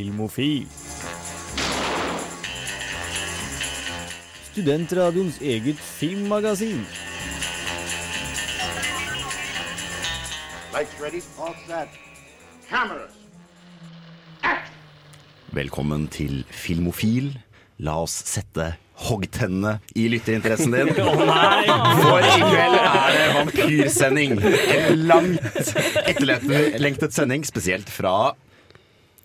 Filmofil. Studentradioens eget filmmagasin. Lights ready, all set. Cameras. Velkommen til Filmofil. La oss sette hoggtennene i lytterinteressen din. For i kveld er det vampyrsending. En langt etterlengtet sending, spesielt fra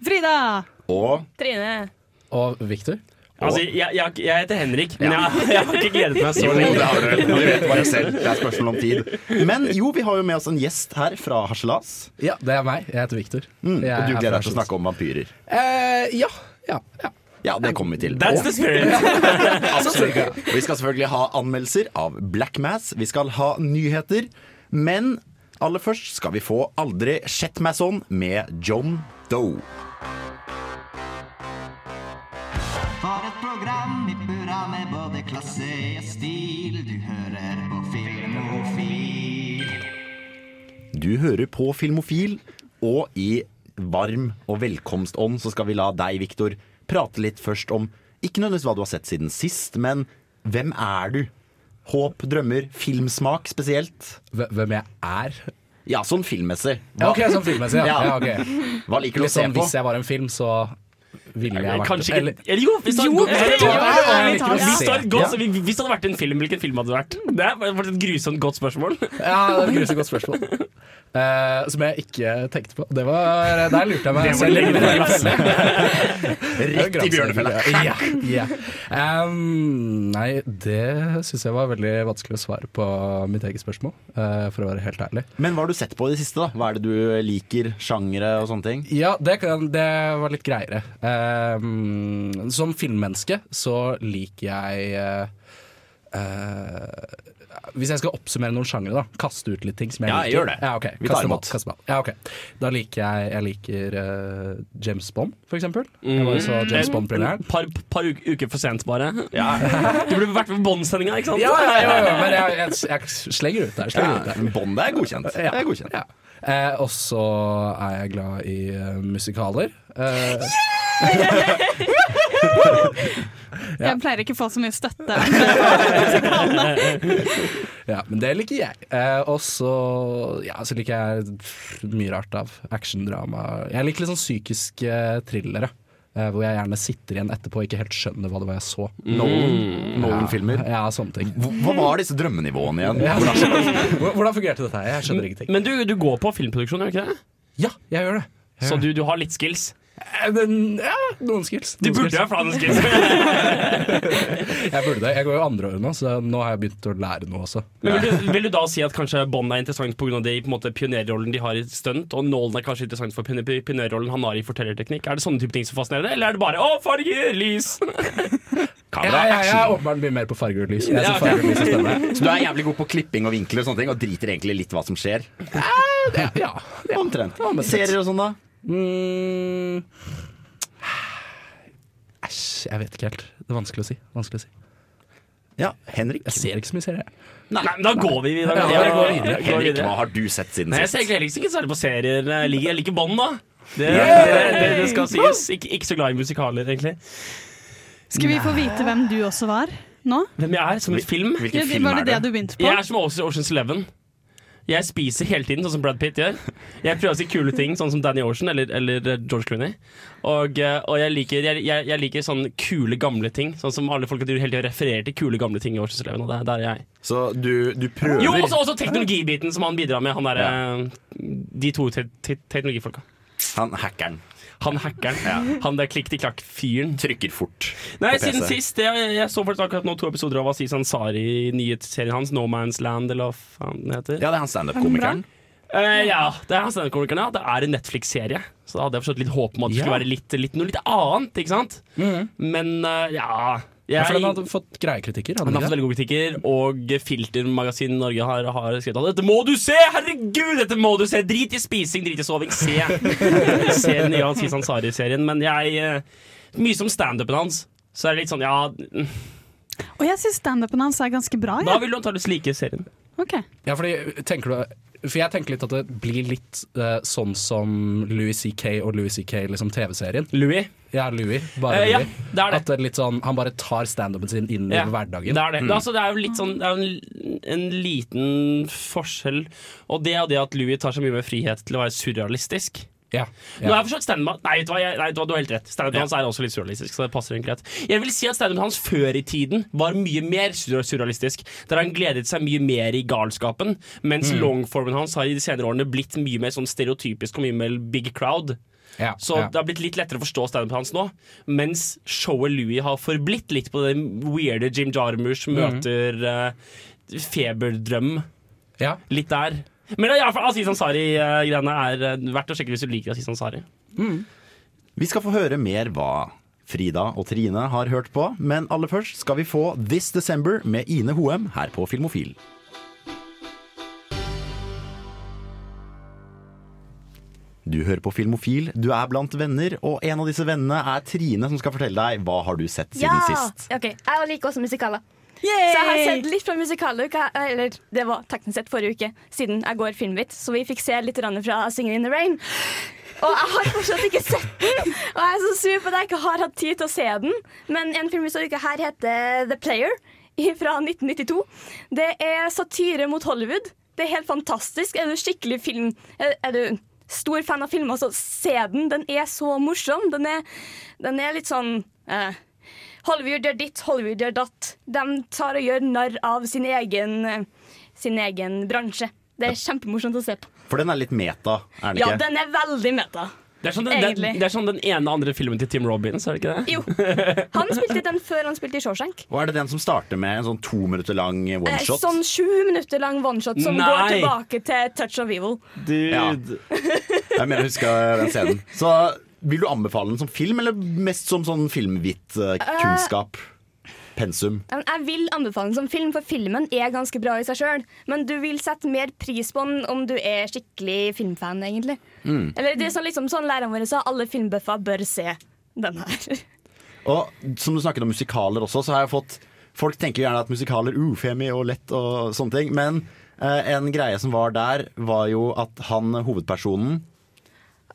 Frida! og Trine. Og Victor? Altså, jeg, jeg, jeg heter Henrik, men jeg, jeg har ikke gledet meg så lenge. det har du. Du vet bare selv. Det er spørsmål om tid. Men jo, vi har jo med oss en gjest her fra Harselas. Ja, det er meg. Jeg heter Victor. Mm, Jeg og du er gleder deg til å snakke om vampyrer. Eh, ja. ja, ja. Ja, det kommer vi til. That's the spirit. Vi skal selvfølgelig ha anmeldelser av Black Mass. Vi skal ha nyheter. Men aller først skal vi få Aldri sett meg sånn med John Doe. Program i burra med både klasse og stil. Du hører på Filmofil. Du hører på Filmofil, og i varm og velkomstånd så skal vi la deg, Viktor, prate litt først om ikke nødvendigvis hva du har sett siden sist, men hvem er du? Håp, drømmer, filmsmak spesielt. Hvem jeg er? Ja, sånn filmmessig. Ja, ok, sånn filmmessig. Ja. Ja. Ja, okay. Hva liker du å se sånn, på? hvis jeg var en film, så ville jeg vært Kanskje ikke Eller jo, hvis det hadde, hadde- hadde hadde vært en film, hvilken film hadde det vært? Det er faktisk et grusomt godt spørsmål. Ja, det er et grusomt godt spørsmål. Uh, som jeg ikke tenkte på. Det var, der lurte jeg meg selv lenge. Rett i bjørnefella. Ja, ja. Um, nei, det syns jeg var veldig vanskelig å svare på mitt eget spørsmål, uh, for å være helt ærlig. Men hva har du sett på i det siste? da? Hva er det du liker? Sjangere og sånne ting? Ja, det, kan, det var litt greiere. Um, som filmmenneske så liker jeg eh, eh, Hvis jeg skal oppsummere noen sjangere, da. Kaste ut litt ting som jeg Ja, liker. gjør det. Ja, okay. Vi tar imot. Ja, ok. Da liker jeg Jeg liker uh, James Bond, for eksempel. Jeg var så James Bond-premieren. Et par, par uker, for sent, bare. Du burde vært med på Bond-sendinga, ikke sant? Ja, ja, ja, ja, men jeg, jeg, jeg slenger ut der. Slenger ut der. Bond er godkjent. Ja. er godkjent. Ja. Eh, og så er jeg glad i uh, musikaler. Eh, Jeg pleier ikke å få så mye støtte. ja, men det liker jeg. Eh, og så, ja, så liker jeg mye rart av actiondrama. Jeg liker litt sånn psykiske thrillere. eh, hvor jeg gjerne sitter igjen etterpå og ikke helt skjønner hva det var jeg så. Nolan. Nolan-filmer. Ja, ja, sånne ting. Hva var disse drømmenivåene igjen? Ja, hvordan, hvordan fungerte dette her? Jeg skjønner ingenting. Men du, du går på filmproduksjon, gjør du ikke det? Ja, jeg gjør det. Jeg Så gjør det. du, du har litt skills? Eh, men, ja, noen skills. Du Noen burde skills. ha flate skills. Jeg burde det. Jeg går jo andre året nå, så nå har jeg begynt å lære noe også. Men vil, du, vil du da si at kanskje Bond er interessant pga. de pionerrollen de har i stunt, og Nålen er kanskje interessant for pionerrollen han har i fortellerteknikk? Er det sånne type ting som fascinerer deg, eller er det bare 'å, farger, lys'? Ja, Kamera, ja, jeg er åpenbart mye mer på farger og lys. Jeg Ja, synes farger og lys. Så du er jævlig god på klipping og vinkler og sånne ting, og driter egentlig litt hva som skjer? Ja, ja. Omtrent. omtrent. Serier og sånn, da? Mm. Æsj, jeg vet ikke helt. Det er vanskelig å si. Vanskelig å si. Ja, Henrik. Jeg ser ikke så mye serier. Nei, Nei, da går vi videre. Ja, Ja, går videre. går Henrik, videre. hva har du sett siden sist? jeg ser egentlig heller ikke særlig på serier. Jeg liker, Bond, da. Det, det, det, det skal sies. Ikke, ikke så glad i musikaler, egentlig. Skal vi få vite hvem du også var nå? Hvem jeg er som i film? Hvilken film var det Var det det? du begynte på? Jeg er som Oceans Eleven. Jeg spiser hele tiden, sånn som Brad Pitt gjør. Jeg prøver å si kule ting, sånn som Danny Ocean eller, eller George Clooney. Og, eh, og jeg, liker, jeg, jeg, jeg liker sånne kule, gamle ting. Sånn som alle folk hele tiden refererer til kule, gamle ting i Oceans Eleven. Og det, der er jeg. Så du, du prøver Jo, også, også teknologibiten som han bidrar med. Han derre ja. De to te te teknologifolka. Han hackeren Han hackeren. Han der klikk-til-klakk-fyren. trykker fort. Nei, på siden PC. sist. Jeg, jeg så faktisk akkurat nå to episoder av Aziz Ansari, nyhetsserien hans, No Man's Land, eller hva faen det heter. Ja, det er han standup-komikeren. Uh, ja, det er han standup-komikeren, ja. Det er en Netflix-serie. Så da hadde jeg forstått litt håp om at det skulle være litt, litt, noe litt annet, ikke sant? Men uh, ja Ja, jeg, for den hadde fått greie kritikker. han har fått veldig gode kritikker, og Filtermagasin Norge har, har skrevet at dette må du se! Herregud, dette må du se! Drit i spising, drit i soving. Se! se den nye Aziz Ansari-serien. Men jeg eh, Mye som standupen hans. Så er det litt sånn, ja Og jeg syns standupen hans er ganske bra. Da vil du antakeligvis like serien. Ok. Ja, fordi tenker du For jeg tenker litt at det blir litt uh, sånn som Louis C.K. og Louis C.K. Liksom TV-serien. Louis. Ja, Louis. Bare Eh, ja, Louis. det er det. At det er litt sånn, han bare tar standupen sin inn Ja, i hverdagen. Det er det. Er altså, det er jo litt sånn Det er en, en liten forskjell. Og det er jo det at Louis tar så mye mer frihet til å være surrealistisk. Ja, Nå har jeg forstått stand Nei, vet du hva, jeg, nei, du har helt rett. Standupen hans er også litt surrealistisk. Så det passer egentlig rett Jeg vil si at standupen hans før i tiden var mye mer surrealistisk. Der han gledet seg mye mer i galskapen. Mens longformen hans har i de senere årene blitt mye mer sånn stereotypisk og mye mer big crowd. Ja, Så ja. det har blitt litt lettere å forstå standupen hans nå. Mens showet Louis har forblitt litt på det weirde Jim Jarmusch møter eh, feberdrøm. ja. Litt der. Men ja, for Aziz Ansari-greiene er eh, verdt å sjekke hvis du liker Aziz Ansari. Vi skal få høre mer hva Frida og Trine har hørt på, men aller først skal vi få This December med Ine Hoem her på Filmofil. Du hører på Filmofil, du er blant venner, og en av disse vennene er Trine, som skal fortelle deg hva har du sett siden sist. ok Jeg liker også musikaler. Så jeg har sett litt fra musikaluka, eller det var teknisk sett forrige uke, siden jeg går filmvit, så vi fikk se litt fra Singing in the Rain. Og jeg har fortsatt ikke sett den, og jeg er så sur på at jeg ikke har hatt tid til å se den. Men en film vi så uka her heter The Player fra 1992. Det er satire mot Hollywood. Det er helt fantastisk. Er du skikkelig film Er, du stor fan av filmer, så se den. Den er så morsom. Den er, den er litt sånn eh, Hollywood gjør ditt, Hollywood gjør datt. De tar og gjør narr av sin egen, eh, sin egen bransje. Det er kjempemorsomt å se på. For den er litt meta, er den Ja, ikke? den er veldig meta. Det er, sånn den, det, Egentlig. det er sånn den ene andre filmen til Tim Robins, er det ikke det? Jo. Han spilte den før han spilte i Shawshank. Og er det den som starter med en sånn to minutter lang Eh, one-shot? Sånn sju minutter lang oneshot som Nei. går tilbake til Touch of Evil. Ja. Jeg mener, husker den scenen. Så vil du anbefale den som film, eller mest som sånn filmhvitt-kunnskap? Pensum. Jeg vil anbefale den som film, for filmen er ganske bra i seg sjøl. Men du vil sette mer pris på den om du er skikkelig filmfan, egentlig. Eller det er sånn, liksom, sånn læreren vår sa, alle filmbøffer bør se den her. Og som du snakket om musikaler også, så har jeg fått Folk tenker gjerne at musikaler er ufemi og lett og sånne ting, men uh, en greie som var der, var jo at han hovedpersonen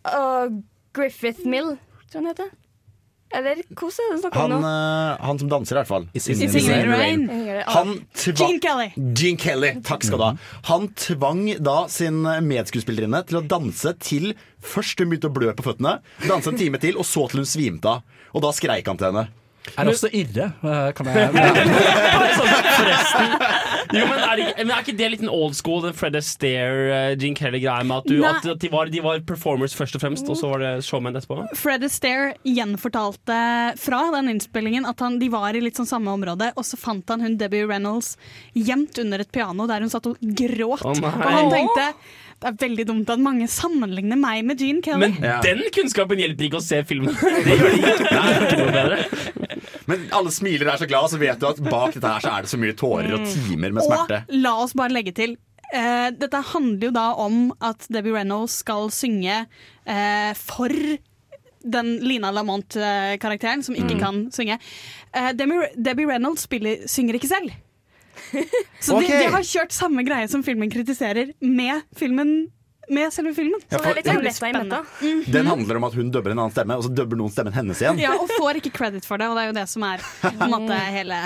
Og Griffith Mill, tror jeg han heter. Eller hvordan er det snakk om nå? eh, han som danser, i hvert fall. I Singing in the Singing in the Rain. Han Gene Kelly. Gene Kelly, takk skal du ha. Han tvang da sin medskuespillerinne til å danse til først hun begynte å blø på føttene, danse en time til, og så til hun svimte av. Og da skreik han til henne. Er også Irre. eh, Kan jeg Forresten. Jo, men er, det, men er ikke det litt en old school, den Fred Astaire, uh, Gene Kelly-greia med at, du, at, at de, var, de var performers først og fremst, og så var det showmen etterpå? Fred Astaire gjenfortalte fra den innspillingen at han, de var i litt sånn samme område, og så fant han hun Debbie Reynolds gjemt under et piano der hun satt og gråt. Oh, og han tenkte det er veldig dumt at mange sammenligner meg med Gene Kelly. Men Ja. den kunnskapen hjelper ikke å se filmen. Det gjør det ikke, det ikke noe bedre. Men alle smiler og er så glad, så vet du at bak dette her så er det så mye tårer og timer med smerte. Og la oss bare legge til uh, Dette handler jo da om at Debbie Reynolds skal synge uh, for den Lina Lamont-karakteren, som ikke kan synge. Uh, Debbie, Debbie Reynolds spiller, synger ikke selv. Så okay. de, de har kjørt samme greie som filmen kritiserer, med, filmen, med selve filmen. Ja, Så det for spennende. Den handler om at hun dubber en annen stemme, og så dubber noen stemmen hennes igjen. Ja, og får ikke credit for det, og det er jo det som er på en måte hele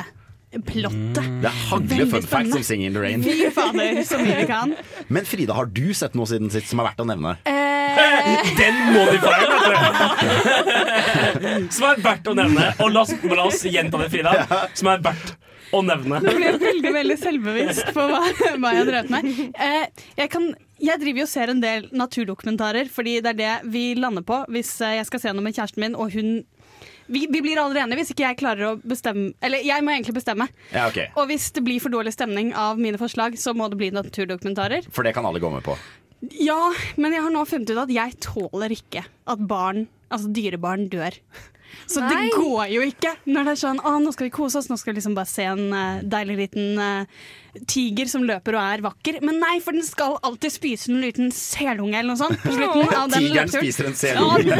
plottet. Det er hagle fun facts om Singing in the Rain. Fy fader, så mye vi kan. Men Frida, har du sett noe siden sist som er verdt å nevne? Eh, Den må de feire, vet du. Som er verdt å nevne. Og la oss, la oss gjenta det, Frida. Som er verdt å nevne. Nå blir jeg veldig veldig selvbevisst på hva, hva jeg har drevet med. Eh, jeg, kan, jeg driver jo og ser en del naturdokumentarer, fordi det er det vi lander på hvis eh, jeg skal se noe med kjæresten min, og hun vi, vi blir aldri enige hvis ikke jeg klarer å bestemme Eller jeg må egentlig bestemme. Ja, okay. Og hvis det blir for dårlig stemning av mine forslag, så må det bli naturdokumentarer. For det kan alle gå med på. Ja, men jeg har nå funnet ut at jeg tåler ikke at barn, altså dyrebarn, dør. Så Nei. det går jo ikke når det er sånn Å, nå skal vi kose oss, nå skal vi liksom bare se en uh, deilig liten uh, tiger som løper og er vakker. Men nei, for den skal alltid spise en liten selunge eller noe sånt. På slutten av den Tigeren løpturen. spiser en selunge.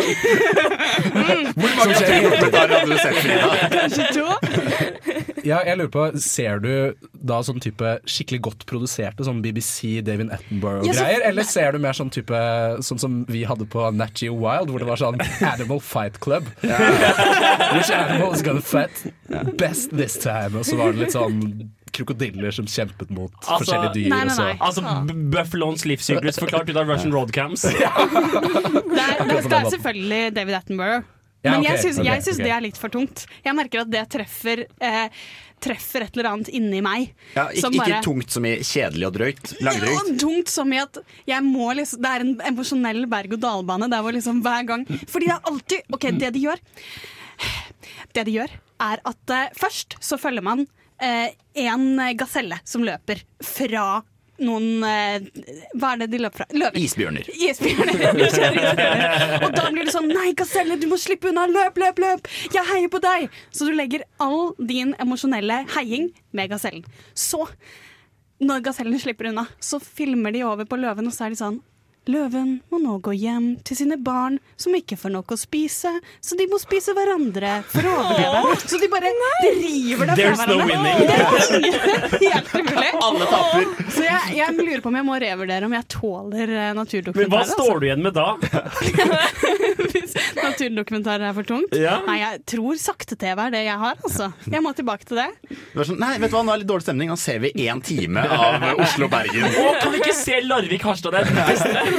Hvor mange naturdokumentarer hadde du sett, Frida? Kanskje to. Ja, jeg lurer på, Ser du da sånn type skikkelig godt produserte sånn BBC, David Attenborough-greier? Eller ser du mer sånn type Sånn som vi hadde på Nat Geo Wild, hvor det var sånn Animal Fight Club? Which animal is gonna fight best this time? Og så var det litt sånn krokodiller som kjempet mot Altså- forskjellige dyr. Nei, nei, nei. Altså Buffalons livssyklus forklart ut av Russian roadcams. Det er, det er, det er selvfølgelig David Attenborough. Ja, Men okay, jeg syns, okay, jeg syns ok. det er litt for tungt. Jeg merker at det treffer, eh, treffer et eller annet inni meg. Ja, ikke, som ikke tungt som i kjedelig og drøyt. Ja, Langdrygt. tungt som i at jeg må liksom Det er en emosjonell berg-og-dal-bane der hvor liksom hver gang Fordi det er alltid OK, det de gjør Det de gjør, er at eh, først så følger man eh, en gaselle som løper fra noen eh, Hva er det de løper fra? Løver. Isbjørner. Isbjørner. Og da blir det sånn Nei, gaselle, du må slippe unna! Løp, løp, løp! Jeg heier på deg! Så du legger all din emosjonelle heiing med gasellen. Så, når gasellen slipper unna, så filmer de over på løven, og så er de sånn Løven må nå gå hjem til sine barn som ikke får nok å spise, så de må spise hverandre for å overleve. Så de bare driver det There's fra no hverandre. Det er. Alle taper. Så jeg, jeg lurer på om jeg må revurdere om jeg tåler naturdokumentarer. Men hva står du igjen med da? Hvis naturdokumentarer er for tungt. Ja. Nei, jeg tror sakte-TV er det jeg har, altså. Jeg må tilbake til det. Det sånn, nei, vet du hva, nå er det litt dårlig stemning. Nå ser vi én time av Oslo-Bergen. Å, kan vi ikke se Larvik-Harstad? Det er det beste.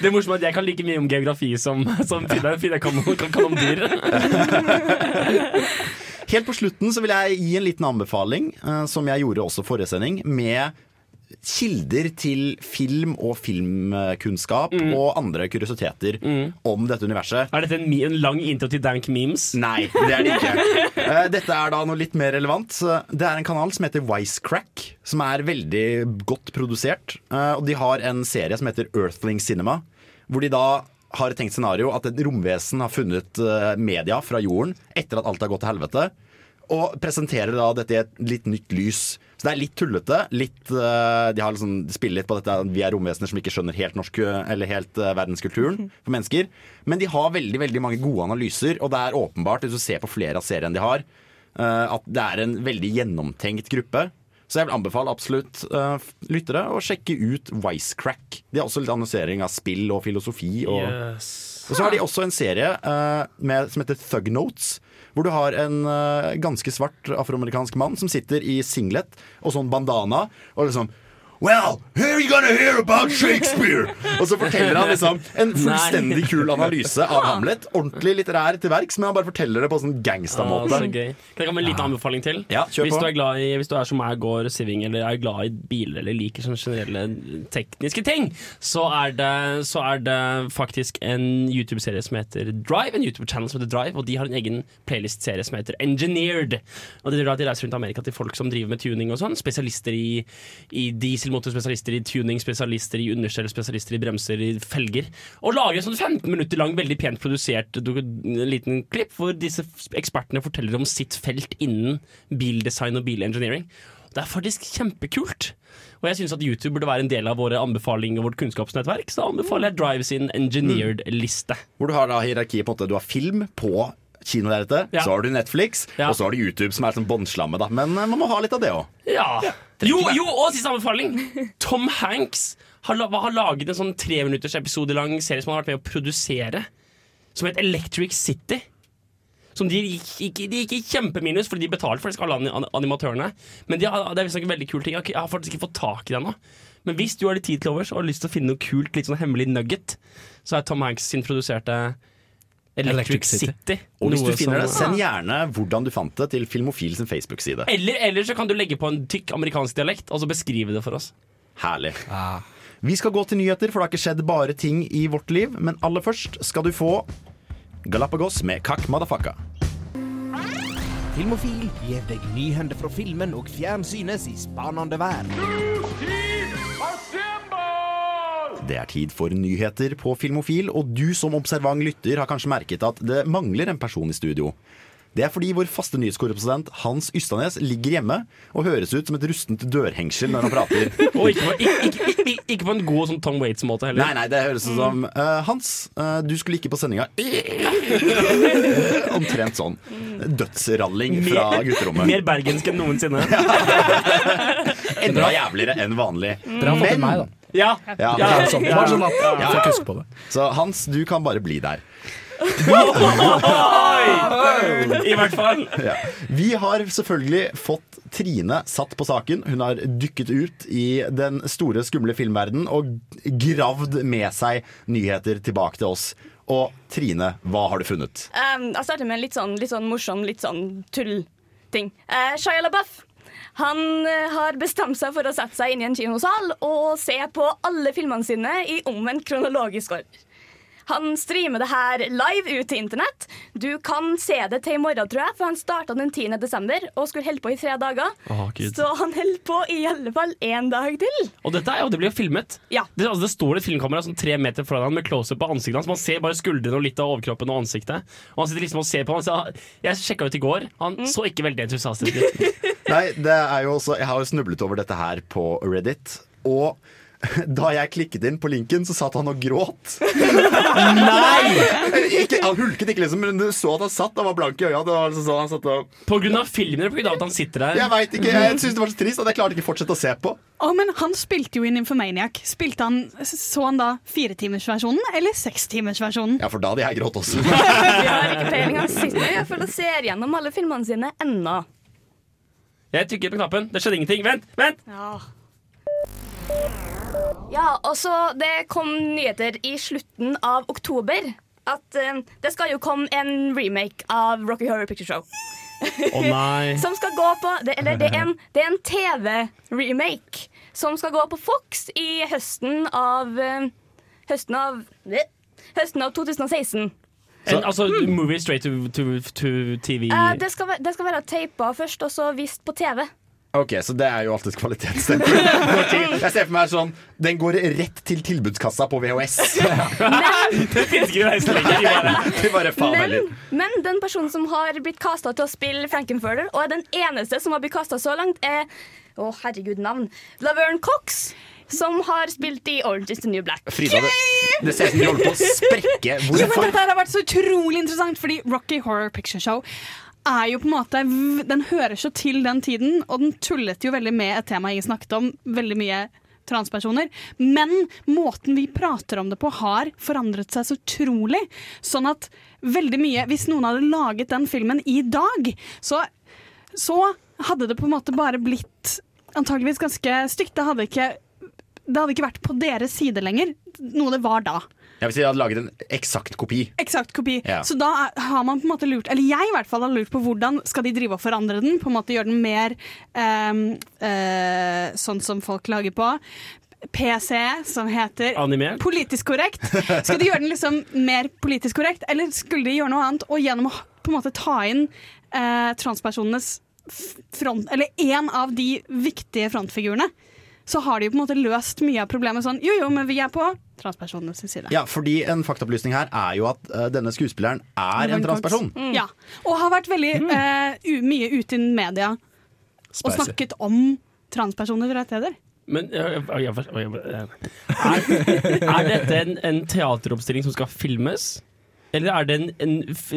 Det er morsomt at jeg kan like mye om geografi som, som Fidde Fidde kan, kan, kan om dyr. Helt på slutten så vil jeg gi en liten anbefaling, eh, som jeg gjorde også forrige sending, med kilder til film og filmkunnskap og andre kuriositeter om dette universet. Er dette en, en lang intro til dank memes? Nei, det er det ikke. Eh, Dette er da noe litt mer relevant. Det er en kanal som heter Wisecrack, som er veldig godt produsert. Eh, Og de har en serie som heter Earthling Cinema, hvor de da har et tenkt scenario at et romvesen har funnet eh, media fra jorden etter at alt har gått til helvete, og presenterer da dette i et litt nytt lys. Så det er litt tullete. Litt, eh, de har liksom, de spiller litt på dette at vi er romvesener som ikke skjønner helt norsk Eller helt eh, verdenskulturen for mennesker. Men de har veldig veldig mange gode analyser, og det er åpenbart, hvis du ser på flere av seriene de har, eh, at det er en veldig gjennomtenkt gruppe. Så jeg vil anbefale absolutt eh, lyttere å sjekke ut Wisecrack. De har også litt annonsering av spill og filosofi. Og, og så har de også en serie eh, med, som heter Thug Notes. Hvor du har en eh, ganske svart afroamerikansk mann som sitter i singlet og sånn bandana og liksom Well, here you gonna hear about Shakespeare! Og så forteller han liksom en fullstendig kul analyse av Hamlet. Ordentlig litterær til verks, men han bare forteller det på sånn Ah, gangstermåte. så. Kan jeg komme med en liten anbefaling til? Ja, hvis, du er glad i, hvis du er som jeg går siving, eller er glad i biler eller liker sånne generelle tekniske ting, så er det, så er det faktisk en YouTube-serie som heter Drive. En YouTube-channel som heter Drive, og de har en egen playlist-serie som heter Engineered. Og det er da De reiser rundt Amerika til folk som driver med tuning og sånn. Spesialister i, i dieselmotor, spesialister i tuning, spesialister i understell, spesialister i bremser, i felger. Og lager en sånn 15 minutter lang, veldig pent produsert en liten klipp hvor disse ekspertene forteller om sitt felt innen bildesign og bilengineering. Det er faktisk kjempekult. Og jeg syns at YouTube burde være en del av våre anbefalinger og vårt kunnskapsnettverk. Så anbefaler jeg Drive sin Engineered-liste. Hvor du har da hierarkiet på en måte Du har film på kinolerretet, Ja. så har du Netflix, Ja. og så har du YouTube, som er sånn båndslammet. Men eh, man må ha litt av det òg. Ja. Jo, jo, og siste anbefaling! Tom Hanks har, har laget en sånn treminutters episode lang serie som han har vært med å produsere, som heter Electric City. Som de gikk, de gikk i kjempeminus fordi de betalte for det, skal alle animatørene. Men de har, det er visst en veldig kul ting. Jeg har faktisk ikke fått tak i det ennå. Men hvis du har litt tid til overs og har lyst til å finne noe kult, litt sånn hemmelig nugget, så er Tom Hanks sin produserte Electric, City. City. Og hvis noe du finner det, send gjerne hvordan du fant det til Filmofil sin Facebook-side. Eller, eller så kan du legge på en tykk amerikansk dialekt og så beskrive det for oss. Herlig. Vi skal gå til nyheter, for det har ikke skjedd bare ting i vårt liv. Men aller først skal du få Galapagos med Kakk Madafaka. Filmofil gir deg nyhender fra filmen og fjernsynets i spanende verden. Det er tid for nyheter på Filmofil, og du som observant lytter har kanskje merket at det mangler en person i studio. Det er fordi vår faste nyhetskorrespondent Hans Ystanes ligger hjemme og høres ut som et rustent dørhengsel når han prater. Og ikke på, ikke, ikke, ikke, ikke på en god sånn Tom Waits-måte heller. Nei, nei, det høres ut som uh, Hans, uh, du skulle ikke på sendinga. Omtrent sånn. Dødsralling fra gutterommet. Mer bergensk enn noensinne. Enda jævligere enn vanlig. Dere har fått Men, meg, da. Ja. Ja, sånn, bare sånn at folk husker på det. Så Hans, du kan bare bli der. I hvert fall. Ja. Vi har selvfølgelig fått Trine satt på saken. Hun har dykket ut i den store, skumle filmverdenen og gravd med seg nyheter tilbake til oss. Og Trine, hva har du funnet? Um, jeg starter med en litt sånn, litt sånn morsom, litt sånn tullting. Uh, Shia LaBeouf. Han eh, har bestemt seg for å sette seg inn i en kinosal og se på alle filmene sine i omvendt kronologisk år. Han streamer det her live ut til internett. Du kan se det til i morgen, tror jeg, for han starta den 10. desember og skulle holde på i tre dager. Oh. Så han holder på i alle fall én dag til. Og dette er jo, det blir jo filmet. Ja. Det, altså, det står et filmkamera sånn tre meter foran han med close-up på ansiktet hans. Man ser bare skuldrene og litt av overkroppen og ansiktet. Og han sitter liksom og ser på. Han sa, jeg sjekka ut i går. Han så ikke veldig entusiastisk ut. Nei, det er jo også Jeg har jo snublet over dette her på Reddit. Og da jeg klikket inn på linken, så satt han og gråt. Nei! Ikke, han hulket ikke, liksom, men du så at han satt og var blank i øya. Det var han satt og På grunn av filmen eller på grunn av at han sitter der? Jeg vet ikke, jeg syntes det var så trist at jeg klarte ikke fortsette å se på. Å, men han spilte jo i Infomaniac. Spilte han, Så han da firetimersversjonen eller sekstimersversjonen? Ja, for da hadde jeg grått også. jeg har ikke peiling. Han sitter og ser gjennom alle filmene sine ennå. Jeg trykker på knappen. Det skjedde ingenting. Vent! vent Ja, og så Det kom nyheter i slutten av oktober. At eh, det skal jo komme en remake av Rocky Horror Picture Show. Å nei. Som skal gå på det, Eller det er en, det er en TV-remake som skal gå på Fox i høsten av eh, Høsten av Høsten av 2016. En, altså movie straight to, to, to TV. Uh, det, skal, det skal være teipa først, og så vist på TV. Ok, Så det er jo alltid et kvalitetsstempel. Jeg ser for meg sånn Den går rett til tilbudskassa på VHS. det finnes ikke det lenger. de bare- Det bare faen Men, heller. men den personen som har blitt kasta til å spille Frankenfurter, og er den eneste som har blitt kasta så langt, er Å, herregud, navn. Laverne Cox. Som har spilt i Orange is the New Black. Frida, det, det ser ut som de holder på å sprekke. Jo, men dette har vært så utrolig interessant, fordi Rocky Horror Picture Show er jo på en måte Den hører så til den tiden, og den tullet jo veldig med et tema jeg snakket om. Veldig mye transpersoner. Men måten vi prater om det på, har forandret seg så utrolig. Sånn at veldig mye Hvis noen hadde laget den filmen i dag, så, så hadde det på en måte bare blitt antageligvis ganske stygt. Det hadde ikke det hadde ikke vært på deres side lenger, noe det var da. Jeg vil si jeg hadde laget en eksakt kopi. Eksakt kopi. Ja. Så da har man på en måte lurt Eller jeg i hvert fall har lurt på hvordan skal de drive og forandre den. På en måte Gjøre den mer um, uh, sånn som folk lager på. PC, som heter Animert? politisk korrekt. Skal de gjøre den liksom mer politisk korrekt, eller skulle de gjøre noe annet? Og gjennom å på en måte ta inn eh, transpersonenes front Eller én av de viktige frontfigurene. Så har de jo på en måte løst mye av problemet sånn Jo, jo, men vi er på transpersonenes side. Ja, fordi En faktaopplysning her er jo at uh, denne skuespilleren er en transperson. Mm. Ja, og har vært veldig eh, u mye ute i media og snakket om transpersoners rettigheter. Men ja. er, er dette en, en teateroppstilling som skal filmes? Eller er det en, en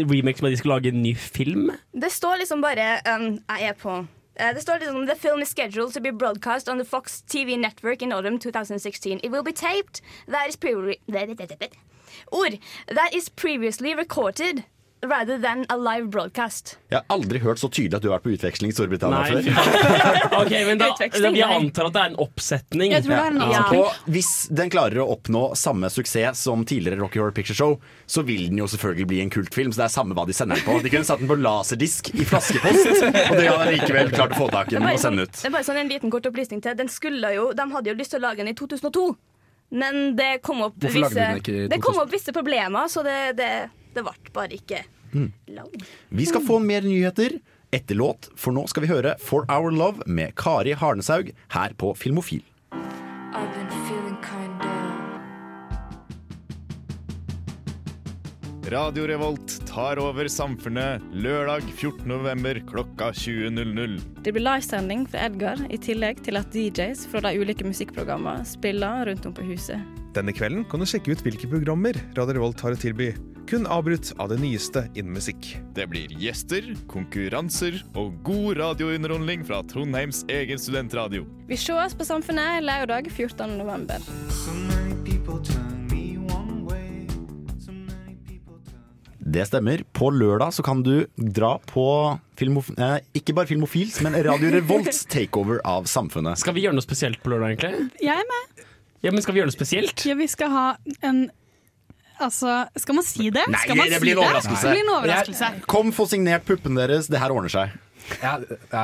remake som de skal lage en ny film? Det står liksom bare um, Jeg er på Eh, det står liksom The film is scheduled to be broadcast on the Fox TV network in autumn 2016. It will be taped. That is pre Ord. That is previously recorded rather than a live broadcast. Jeg har aldri hørt så tydelig at du har vært på utveksling i Storbritannia Nei, før. Ok, men da, da, Jeg antar at det er en oppsetning. Jeg tror det er en Ja. avslutning. Og hvis den klarer å oppnå samme suksess som tidligere Rocky Horror Picture Show, så vil den jo selvfølgelig bli en kultfilm. Så det er samme hva de sender den på. De kunne satt den på laserdisk i flaskepost, og det hadde likevel klart å få tak i den og sånn, sende ut. det er bare sånn en liten kort opplysning til. Den skulle jo, de hadde jo lyst til å lage den i 2002, men det kom opp, visse, det kom opp visse problemer, så det, det, det ble bare ikke Mm. lagd. Vi skal få mer nyheter etter låt, for nå skal vi høre For Our Love med Kari Harneshaug her på Filmofil. Radio Revolt tar over samfunnet lørdag 14. november klokka 20.00. Det blir livesending fra Edgar, i tillegg til at DJs fra de ulike musikkprogrammene spiller rundt om på huset. Denne kvelden kan du sjekke ut hvilke programmer Radio Revolt har å tilby. Kun avbrutt av det nyeste innen musikk. Det blir gjester, konkurranser og god radiounderholdning fra Trondheims egen studentradio. Vi sees på Samfunnet lørdag 14. november. Det stemmer. På lørdag så kan du dra på filmof eh, ikke bare Filmofils, men Radio Revolts takeover av samfunnet. Skal vi gjøre noe spesielt på lørdag, egentlig? Jeg er med. Ja, men Skal vi gjøre noe spesielt? Ja, vi skal ha en Altså, skal man si det? Nei, skal man det blir en overraskelse. Det blir en overraskelse. Kom, få signert puppene deres. Det her ordner seg. Ja,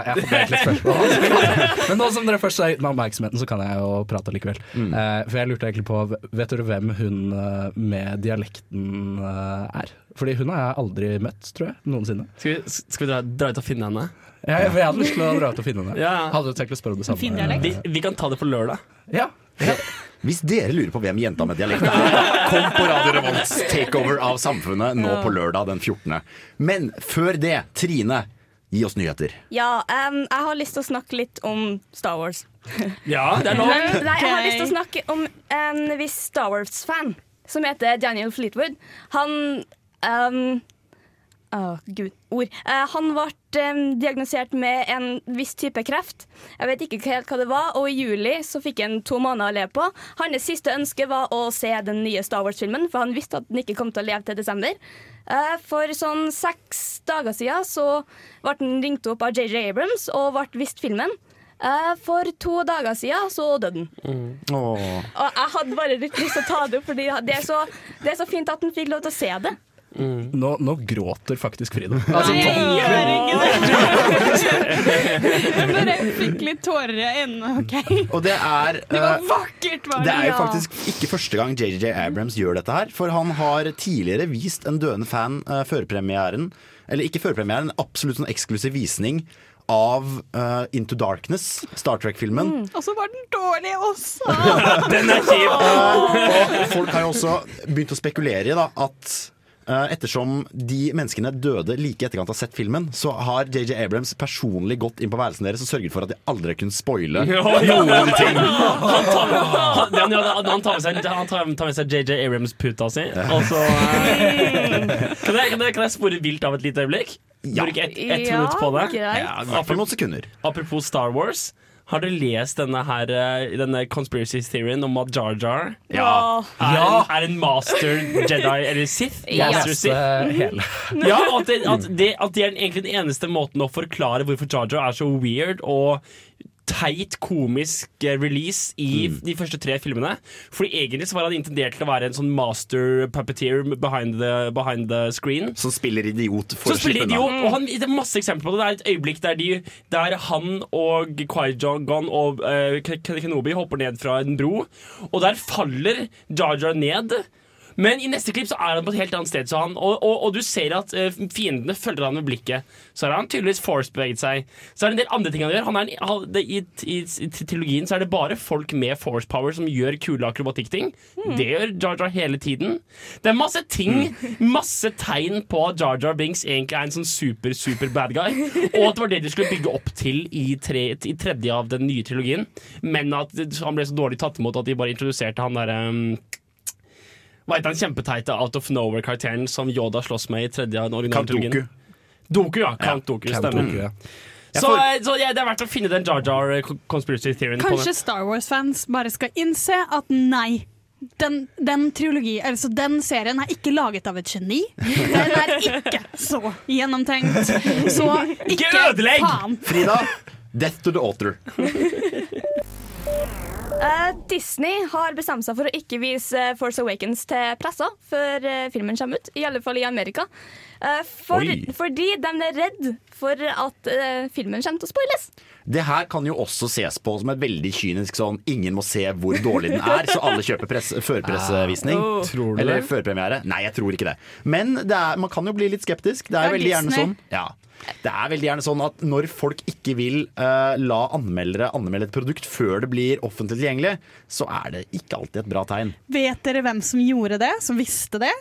jeg får egentlig spørsmål. Men nå som dere først har gitt meg oppmerksomheten, så kan jeg jo prate likevel. Eh, for jeg lurte egentlig på Vet dere hvem hun eh, med dialekten eh, er? Fordi hun har jeg aldri møtt, tror jeg. Noensinne. Skal vi, skal vi dra, dra ut og finne henne? Ja, jeg, jeg hadde lyst til å dra ut og finne henne. Ja. Hadde du tenkt å spørre om det samme? Vi, vi kan ta det på lørdag. Ja. Hvis dere lurer på hvem jenta med dialekt er, kom på Radio Revolts takeover av samfunnet nå på lørdag den 14. Men før det, Trine, gi oss nyheter. Ja, um, jeg har lyst til å snakke litt om Star Wars. Ja, det er lov. Men, nei, jeg har lyst til å snakke om en viss Star Wars-fan som heter Daniel Fleetwood. Han um, Å, gud, ord. Uh, han ble em, diagnosert med en viss type kreft. Jeg vet ikke helt hva det var, og i juli så fikk han to måneder å leve på. Hans siste ønske var å se den nye Star Wars-filmen, for han visste at den ikke kom til å leve til desember. Eh, For sånn seks dager siden så ble han ringt opp av JJ Abrams og ble vist filmen. Eh, For to dager siden så døde han. Åh. Og jeg hadde bare litt lyst til å ta det opp, fordi det det er så fint at han fikk lov til å se det. Nå, nå gråter faktisk Frida. Altså, Nei, jeg gjør ikke det. Jeg bare fikk litt tårer i øynene, OK? Og det er Det var eh, vakkert, var Det det. er jo Ja. faktisk ikke første gang JJ Abrams gjør dette her. For han har tidligere vist en døende fan uh, førpremieren Eller ikke førpremieren, en absolutt sånn eksklusiv visning av uh, Into Darkness, Star Trek-filmen. Og så var den dårlig også. Den er kjip! Og folk har jo også begynt å spekulere i da, at ettersom de menneskene døde like i etterkant av sett filmen, så har JJ Abrams personlig gått inn på værelsen deres og sørget for at de aldri kunne spoile Ja, ja. noen ting. Han tar, han, han, han tar med seg, tar, tar med seg JJ Abrams-puta si. Og så eh, kan, jeg, kan, jeg, kan jeg spore vilt av et lite øyeblikk? Ja. Bruke ett et Ja, minutt på det? greit. Ja, sekunder. Apropos Star Wars. Har dere lest denne, her, eh, denne conspiracy theorien om at Jar Jar Ja. er, er en master Jedi eller Sith? Ja. Master Sith. hele. Ja, at det, at, det, at det er egentlig den eneste måten å forklare hvorfor Jar Jar er så weird og teit komisk eh, release i de første tre filmene. Fordi egentlig så var han intendert til å være en sånn master puppeteer behind the, behind the screen. Som spiller idiot for Så å spiller idiot, og han, Det er masse eksempler på det. Det er et øyeblikk der, de, der han og Qui-Gon og uh, Kenobi hopper ned fra en bro, og der faller Jar Jar ned. Men i neste klipp så er han på et helt annet sted, så han, og, og, og du ser at eh, fiendene følger han med blikket. Så har han tydeligvis force-beveget seg. Så er det en del andre ting han gjør. Han en- han, det, i, i, I trilogien så er det bare folk med force power som gjør kule akrobatikkting. Det gjør Jar Jar hele tiden. Det er masse ting, masse tegn på at Jar Jar Binks egentlig er en sånn super, super bad guy. Og at det var det de skulle bygge opp til i, tre, i tredje av den nye trilogien. Men at han ble så dårlig tatt imot at de bare introduserte han derre um, hva heter den kjempeteite Out of Nowhere-karakteren som Yoda slåss med i tredje av den originale Doku. trilogien? Doku, ja. Count Doku, Count stemmer. Dooku, ja. Så, så ja, det er verdt å finne den Jar Jar eh, conspiracy theorien på Kanskje. Star Wars-fans bare skal innse at nei. Den, den triologi, altså den serien er ikke laget av et geni. Den er ikke så gjennomtenkt. Så ikke, Ikke ødelegg! faen. Frida, death to the author. Eh, Disney har bestemt seg for å ikke vise Force Awakens til pressa før eh, filmen kommer ut. I alle fall i Amerika. Eh, for, fordi de er redd for at uh, filmen kommer til å spoiles. Det her kan jo også ses på som et veldig kynisk sånn ingen må se hvor dårlig den er, så alle kjøper press, førpressevisning. Oh. tror du Eller førpremiere. Nei, jeg tror ikke det. Men det er, man kan jo bli litt skeptisk. Det er Det er veldig gjerne sånn. Ja. Det er veldig gjerne sånn at når folk ikke vil uh, la anmeldere anmelde et produkt før det blir offentlig tilgjengelig, så er det ikke alltid et bra tegn. Vet dere hvem som gjorde det? Som visste det?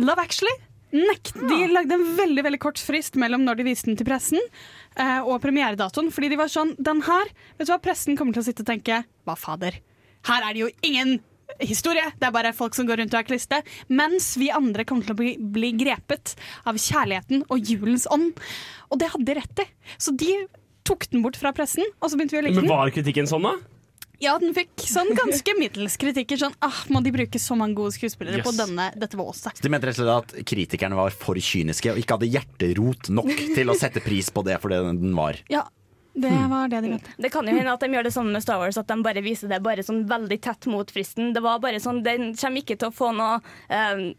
Love Actually. nekt, de lagde en veldig veldig kort frist mellom når de viste den til pressen uh, og premieredatoen. Fordi de var sånn Den her, vet du hva, pressen kommer til å sitte og tenke Hva fader, her er det jo ingen historie, det er bare folk som går rundt og er kliste. Mens vi andre kommer til å bli, bli grepet av kjærligheten og julens ånd. Og det hadde de rett i. Så de tok den bort fra pressen, og så begynte vi å like Men var kritikken sånn, da? Ja, den fikk sånn ganske middels kritikker. Sånn, ah, må de bruke så mange gode skuespillere på denne, dette våset? De mente rett og slett at kritikerne var for kyniske og ikke hadde hjerterot nok til å sette pris på det for det den var. Ja, det Hmm. var det de mente. Det kan jo hende at de gjør det samme med Star Wars, at de bare viser det bare sånn veldig tett mot fristen. Det var bare sånn, Den kommer ikke til å få noe eh,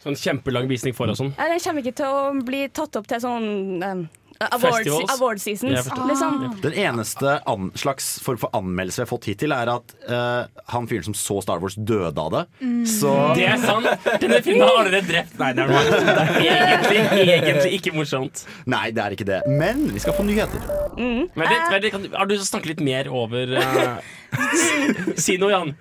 Sånn kjempelang visning for og sånn. ja, Den kommer ikke til å bli tatt opp til sånn award, Festivals. award seasons. Liksom. Den eneste an slags form for anmeldelse vi har fått hittil, er at uh, han fyren som så Star Wars, døde av det. Mm. Så Det er sant! Denne filmen har allerede drept Nei, det er, det er egentlig, egentlig ikke morsomt. Nei, det er ikke det. Men vi skal få nyheter. Mm. Vent litt, vent litt, kan, har du lyst til å snakke litt mer over eh, Si noe, Jan.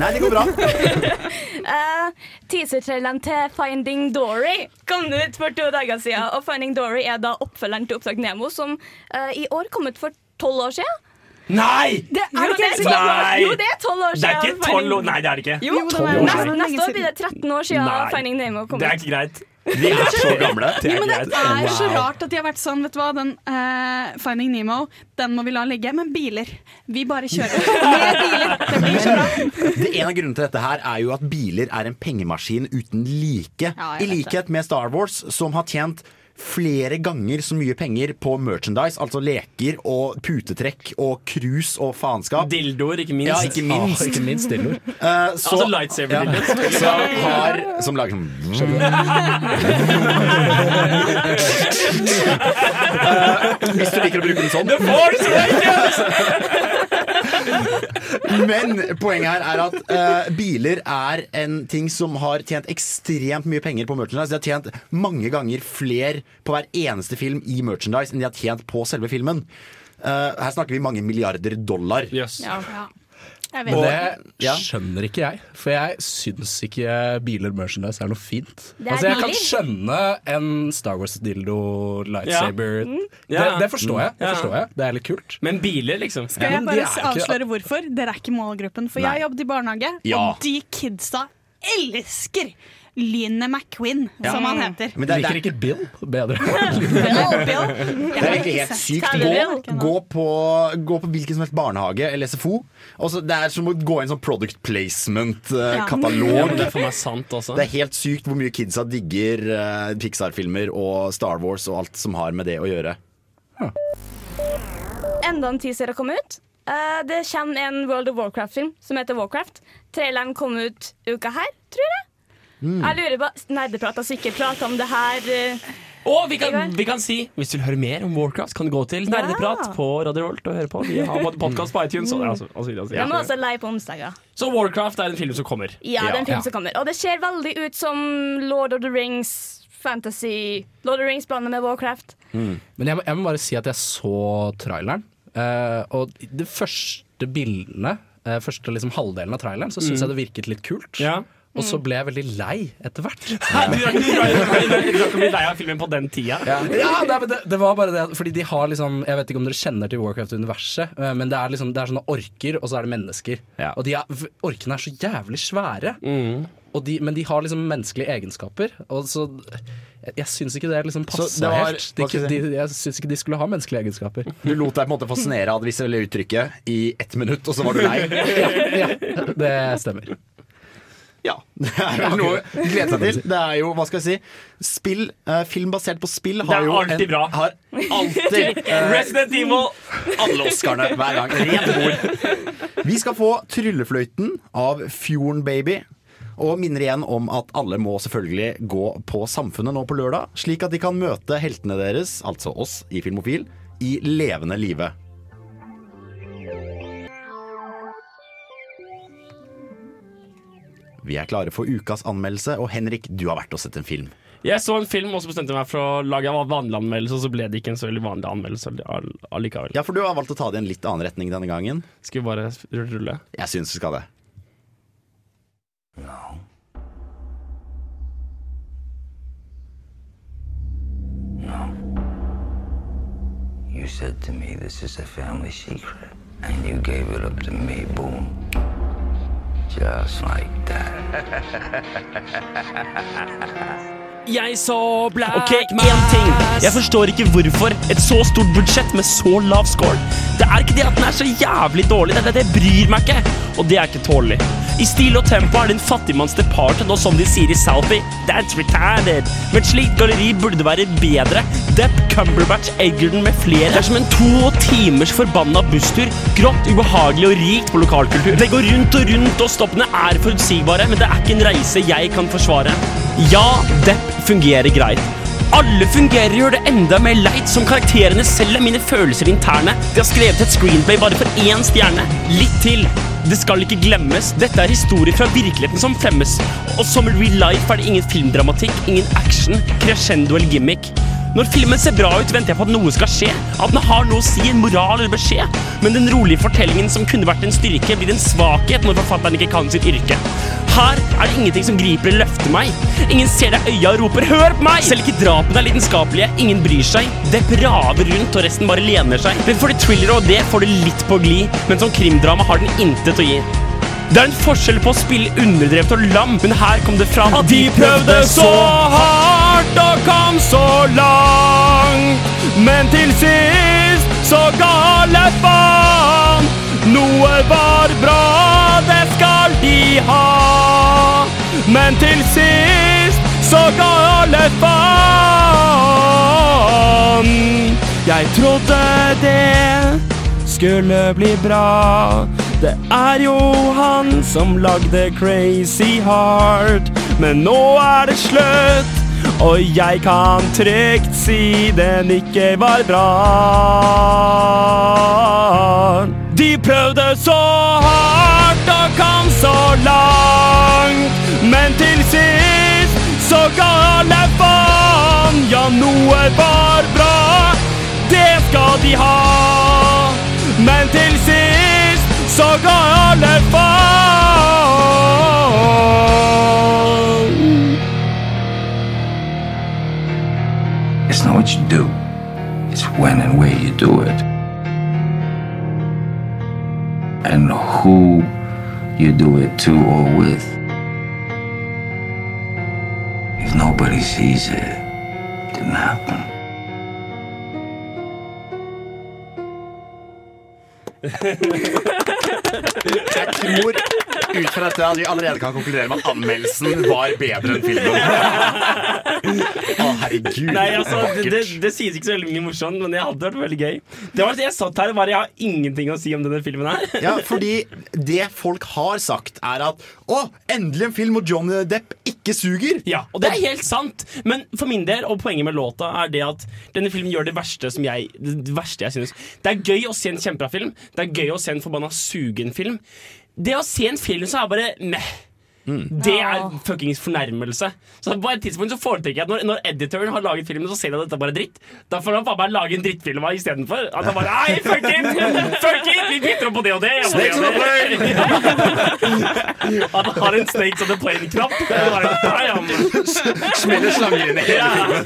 Nei, det går bra. Uh, Teaser-traileren til Finding Dory kom ut for to dager siden. Og Finding Dory er da oppfølgeren til Opptak Nemo, som uh, i år kom ut for tolv år siden. Nei! Det er Jo, det er år- Jo, det er tolv år Det er siden. ikke tolv år Nei, det er det ikke. Jo, Jo, det er- neste, neste år blir det 13 år siden Nei. Finding Nemo kom Det er ikke greit. Vi er så gamle. Det er men det er så rart at de har vært sånn, vet du hva, den uh, Finding Nemo, den må vi la ligge. Men biler, vi bare kjører. Med biler, det blir så bra. Det En av grunnene til dette her er jo at biler er en pengemaskin uten like. Ja, I likhet med Star Wars, som har tjent flere ganger så mye penger på merchandise, altså leker og putetrekk og krus og faenskap. Dildoer, ikke minst. Ja, ikke minst. Ah, ikke minst dildoer. Uh, så, Altså lightsaber-dildoer. ja, så har, som lager sånn uh, Hvis du liker å bruke den sånn. The Force Awakens! Men poenget her er at eh, biler er en ting som har tjent ekstremt mye penger på merchandise. De har tjent mange ganger flere på hver eneste film i merchandise enn de har tjent på selve filmen. Eh, her snakker vi mange milliarder dollar. Yes. Ja, jeg vet det. skjønner ikke jeg, for jeg syns ikke biler merchandise er noe fint. Er Altså Jeg kan skjønne en Star Wars-dildo, lightsaber Mm. Ja. det, det forstår jeg. Det forstår jeg. Det er litt kult. Men biler, liksom. Skal jeg bare ikke- avsløre hvorfor? Dere er ikke målgruppen. For jeg har jobbet i barnehage, Ja. og de kidsa elsker Line McQueen, som han heter. Men det, er- Liker er- ikke Bill bedre. Bill, Bill. det er egentlig helt sykt. Gå, gå, på, gå på hvilken som helst barnehage eller SFO. Også, det er som å gå i en sånn product placement-katalog. Ja, men det er for meg sant også. Det er helt sykt hvor mye kidsa digger eh, Pixar-filmer og Star Wars og alt som har med det å gjøre. Enda en teaser har kommet ut. Uh, det kommer en World of Warcraft-film som heter Warcraft. Traileren kom ut uka her, tror jeg. Jeg lurer på Nerdeprat har sikkert prata om det her. eh, Og vi kan, vi kan si, hvis du vil høre mer om Warcraft, kan du gå til Nerdeprat Ja. på Radio Rolt og høre på. Vi har podkast på iTunes. Og, altså, altså, så videre, Den også lei på onsdager. Så Warcraft er en film som kommer. Ja, det er en film som kommer. Og det ser veldig ut som Lord of the Rings fantasy Lord of the Rings blander med Warcraft. Men jeg, må- jeg må bare si at jeg så traileren, Uh, og de første bildene, uh, første liksom halvdelen av traileren, så syns jeg det virket litt kult. Ja. Og så ble jeg veldig lei etter hvert. Du drakk- å bli lei av filmen på den tida. Ja, nei, men det, det var bare det Fordi de har liksom Jeg vet ikke om dere kjenner til Warcraft-universet, eh, men det er liksom Det er sånne orker, og så er det mennesker. Ja. Og de er, orkene er så jævlig svære. Og de, men de har liksom menneskelige egenskaper. Og så Jeg, jeg syns ikke det liksom passa helt. De, de, jeg syns ikke de skulle ha menneskelige egenskaper. Du lot deg på en måte fascinere av det visuelle uttrykket i ett minutt, og så var du lei. ja, det stemmer. Ja, det er vel noe å glede seg til. Det er jo, hva skal jeg si Spill, eh, Film basert på spill har Det er jo alltid bra. Har alltid eh, Resident Evil! alle Oscarene hver gang. Rent bord. Vi skal få Tryllefløyten av Fjorden Baby. Og minner igjen om at alle må selvfølgelig gå på Samfunnet nå på lørdag, slik at de kan møte heltene deres, altså oss i Filmofil, i levende live. Vi er klare for ukas anmeldelse, og Henrik, du har vært og sett en film. Jeg så en film, og så bestemte jeg meg for å lage en vanlig anmeldelse, og så ble det ikke en så veldig vanlig anmeldelse allikevel. Ja, for du har valgt å ta det i en litt annen retning denne gangen. Skal vi bare rulle? Jeg syns vi skal det. No. No. You said to me this is a family secret, and you gave it up to me, boom. Just like that. Jeg så Black Ok, én ting. Jeg forstår ikke hvorfor et så stort budsjett med så lav score. Det er ikke det at den er så jævlig dårlig, det, det, det bryr meg ikke. Og det er ikke tålelig. I stil og tempo er en fattigmanns departed, og som de sier i Southie, that's retarded. Et slikt galleri burde være bedre. Depp, Cumberbatch, Eggerton med flere. Det er som en to timers forbanna busstur. Grått, ubehagelig og rikt på lokalkultur. Det går rundt og rundt, og stoppene er forutsigbare, men det er ikke en reise jeg kan forsvare. Ja, Depp fungerer greit. Alle fungerer gjør det enda mer leit som karakterene selv er mine følelser interne. De har skrevet et screenplay bare for én stjerne. Litt til. Det skal ikke glemmes. Dette er historier fra virkeligheten som fremmes. Og som real life er det ingen filmdramatikk, ingen action, crescendo eller gimmick. Når filmen ser bra ut, venter jeg på at noe skal skje. At den har noe å si, en moral eller beskjed. Men den rolige fortellingen som kunne vært en styrke, blir en svakhet når forfatteren ikke kan sitt yrke. Her er det ingenting som griper eller løfter meg. Ingen ser deg i øya og roper 'hør på meg'! Selv ikke drapene er lidenskapelige, ingen bryr seg. Det raver rundt, og resten bare lener seg. Men for det thriller og det får det litt på glid, men som krimdrama har den intet å gi. Det er en forskjell på å spille underdrevet og lam, men her kom det fram at de prøvde så hardt og kom så langt. Men til sist så gale faen. Noe var bra, det skal de ha. Men til sist så gale faen. Jeg trodde det skulle bli bra. Det er jo han som lagde Crazy Heart. Men nå er det slutt, og jeg kan trygt si den ikke var bra. De prøvde så hardt og kom så langt, men til sist så gale faen. Ja, noe var bra, det skal de ha. Men til sist så gale faen. It's not what you do, it's when and where you do it. And who you do it to or with. If nobody sees it, it didn't happen. Jeg tror ut fra dette at vi allerede kan konkludere med at anmeldelsen var bedre enn filmen. Å, herregud. Nei, altså, det, det, det sies ikke så veldig mye morsomt, men jeg hadde vært veldig gøy. Det var det Jeg satt her og bare Jeg har ingenting å si om denne filmen her. Ja, fordi det folk har sagt, er at å, endelig en film hvor Johnny Depp ikke suger. Ja, og det er helt sant. Men for min del, og poenget med låta, er det at denne filmen gjør det verste som jeg Det verste jeg synes. Det er gøy å se en kjempebra film. Det er gøy å se en forbanna sugen film. Det å se en film som er bare meh. Det er fuckings fornærmelse. Så På et tidspunkt så foretrekker jeg at når, når editoren har laget filmen, så ser jeg at dette bare er dritt. Da får han faen meg lage en drittfilm av istedenfor. At han bare Nei, fuck it! Fuck it! Vi bytter opp på det og det. Snakes on the plane! At han har en Snakes on the Plane-knapp. Det er. Smeller slanger inn i hele filmen.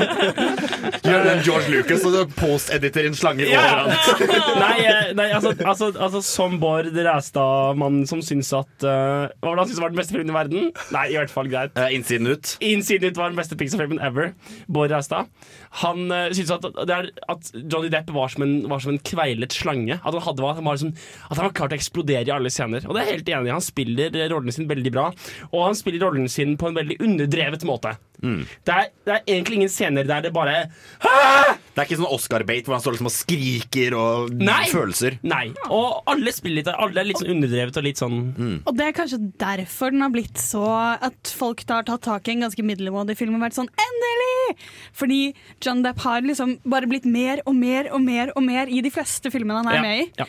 Gjør den George Lucas og post-editer inn slanger overalt. Nei, eh, nei altså, altså, altså som Bård Ræstad-mannen som syns at uh, Hva var det han syntes var den beste filmen i verden? Nei, i hvert fall greit. Eh, Innsiden ut. Innsiden ut var den beste Pixar-filmen ever. Bård Reistad. Han uh, syntes at, det at Johnny Depp var som, en, var som en kveilet slange. At han, hadde, var- han var at han var klar til å eksplodere i alle scener. Og det er jeg helt enig i. Han spiller eh, rollen sin veldig bra. Og han spiller rollen sin på en veldig underdrevet måte. Det, er, det er egentlig ingen scener der det bare Det er ikke sånn Oscar-bate hvor han står liksom og skriker og Nei. følelser. Nei. Og alle spiller litt Alle er litt sånn underdrevet og litt sånn Og det er kanskje derfor den har blitt så At folk da har tatt tak i en ganske middelmådig film og vært sånn Endelig! Fordi John Depp har liksom bare blitt mer og mer og mer og mer i de fleste filmene han er med i. Ja.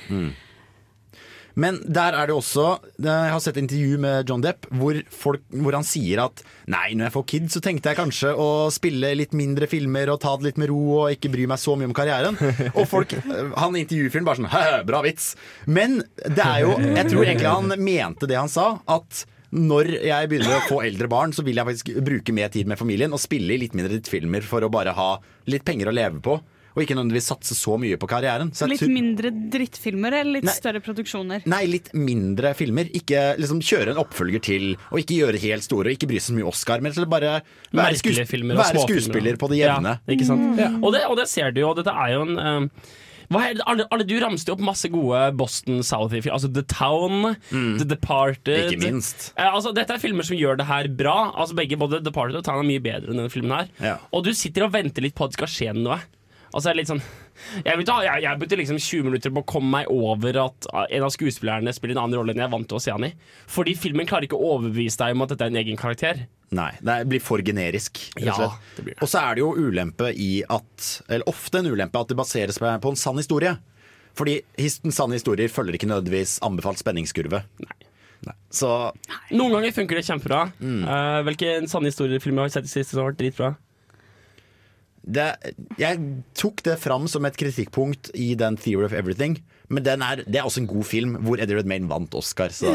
Men der er det også Jeg har sett intervju med John Depp hvor, folk, hvor han sier at Nei, når jeg får kid, så tenkte jeg kanskje å spille litt mindre filmer og ta det litt med ro og ikke bry meg så mye om karrieren. Og folk, Han intervjufilmen bare sånn «Hæ, Bra vits. Men det er jo Jeg tror egentlig han mente det han sa. At når jeg begynner å få eldre barn, så vil jeg faktisk bruke mer tid med familien og spille i litt mindre filmer for å bare ha litt penger å leve på. Og ikke nødvendigvis satse så mye på karrieren. Så Litt tror- mindre drittfilmer eller litt Nei. større produksjoner? Nei, litt mindre filmer. Ikke liksom kjøre en oppfølger til, og ikke gjøre helt store, og ikke bry seg så mye Oscar, men til bare være, skues filmer være skuespiller på det jevne. Ja, ikke sant? Mm. Og, det, og det ser du jo, dette er jo en um, hva er det, alle, alle, du ramste opp masse gode Boston Southie-filmer. Altså The Town, The Departed. Ikke minst. Eh, altså, dette er filmer som gjør det her bra. Altså begge, Både Departed og Town er mye bedre enn denne filmen her. Og du sitter og venter litt på at det skal skje noe. Er litt sånn, jeg, begynte, jeg, jeg brukte liksom 20 minutter på å komme meg over at en av skuespillerne spiller en annen rolle enn jeg er vant til å se han i. Fordi filmen klarer ikke å overbevise deg om at dette er en egen karakter. Nei, det blir for generisk. og Ja, det blir det. Og så er det jo ulempe i at Eller ofte en ulempe at det baseres på en sann historie. Fordi sanne historier følger ikke nødvendigvis anbefalt spenningskurve. Så Noen ganger funker det kjempebra. Eh, hvilke sanne historiefilmer har vi sett i siste som har vært dritbra? Det, Jeg tok det fram som et kritikkpunkt i den Theory of Everything. Men den er, det er også en god film hvor Eddie Redmayne vant Oscar. Så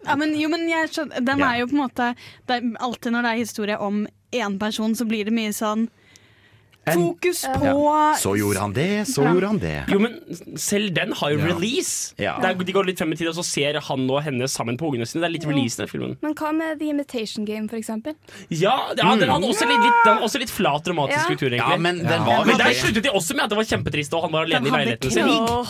Ja, men, jo, men jeg skjønner, den er jo på en måte er, Alltid når det er historie om én person, så blir det mye sånn Fokus på ja. Så gjorde han det, så Ja. gjorde han det. Jo, men selv den har jo Ja. release. Ja. Det er, de går litt frem i tid, og så ser han og henne sammen på ungene sine. Det er litt release i den filmen. Men hva med The Imitation Game, for eksempel? Ja, ja den hadde også litt, litt, den også litt flat dramatisk Ja. struktur, egentlig. Ja, men den var men der sluttet de også med at det var kjempetrist, og han var alene i leiligheten sin.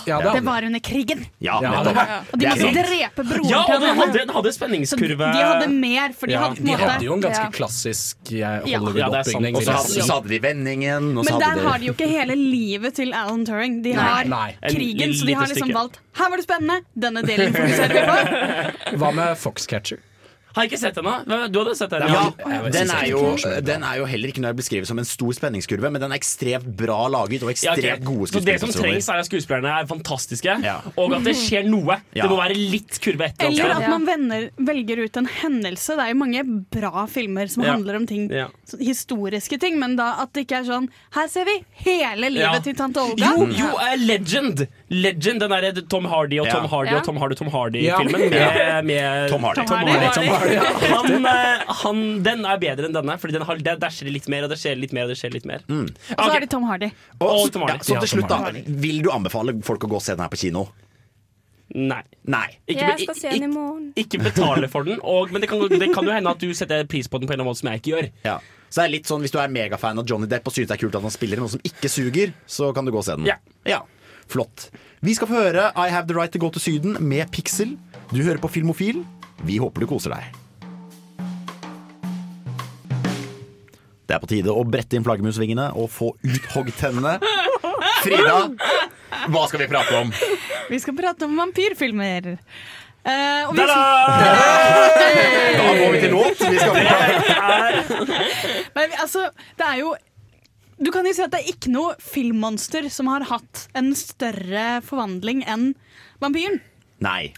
Ja, det det var under krigen. Ja, Ja, Og de Det måtte drepe broren Ja, og den hadde, den hadde Så de hadde mer, for de Ja, hadde på en De hadde jo en ganske Ja. klassisk eh. Hollywood-oppbygning. Og så hadde de vendingen. Så Men der der har de jo ikke hele livet til Alan Turing. De har Nei. En krigen, så de har liksom valgt Her var det spennende, denne delen fokuserer vi på. Hva med Foxcatcher? Har jeg ikke sett den, da? Du hadde sett den? Ja, den er, jo, den er jo heller ikke når jeg beskriver som en stor spenningskurve, men den er ekstremt bra laget og Ja, ekstremt gode Så det som trengs, er at skuespillerne er fantastiske, Ja. og at det skjer noe. Ja. Det må være litt kurve etter. eller at man venner, velger ut en hendelse. Det er jo mange bra filmer som Ja. handler om ting, Ja. historiske ting, men da at det ikke er sånn Her ser vi hele livet Ja. til tante Olga. Jo, jo uh, Legend! Legend, Den derre Tom Hardy og Tom Ja. Hardy og Tom Hardy Tom Hardy-filmen Ja. med, med Tom Hardy. Tom Hardy. Tom Hardy. Tom eh, han, den er bedre enn denne, Fordi den har, der, der skjer det litt mer, og det skjer litt mer, og det skjer litt mer. Mm. Og så er det Tom Hardy. Og, Og Tom Hardy. ja, så til slutt, da. Vil du anbefale folk å gå og se den her på kino? Nei. Nei. Ikke, Jeg skal se den i morgen. ikke betale for den, og, men det kan, det kan jo hende at du setter pris på den på en eller annen måte som jeg ikke gjør. Ja. Så det er litt sånn Hvis du er megafan av Johnny Depp og synes det er kult at han spiller noe som ikke suger, så kan du gå og se den. Ja. Flott. Vi skal få høre I Have The Right To Go To Syden med Pixel. Du hører på Filmofil. Vi håper du koser deg. Det er på tide å brette inn flaggermusvingene og få ut hoggtennene. Frida, hva skal vi prate om? Vi skal prate om vampyrfilmer. Eh, og vi, Da går vi til låt. Vi skal men, altså, det er jo Du kan jo si at det er ikke noe filmmonster som har hatt en større forvandling enn vampyren. Nei.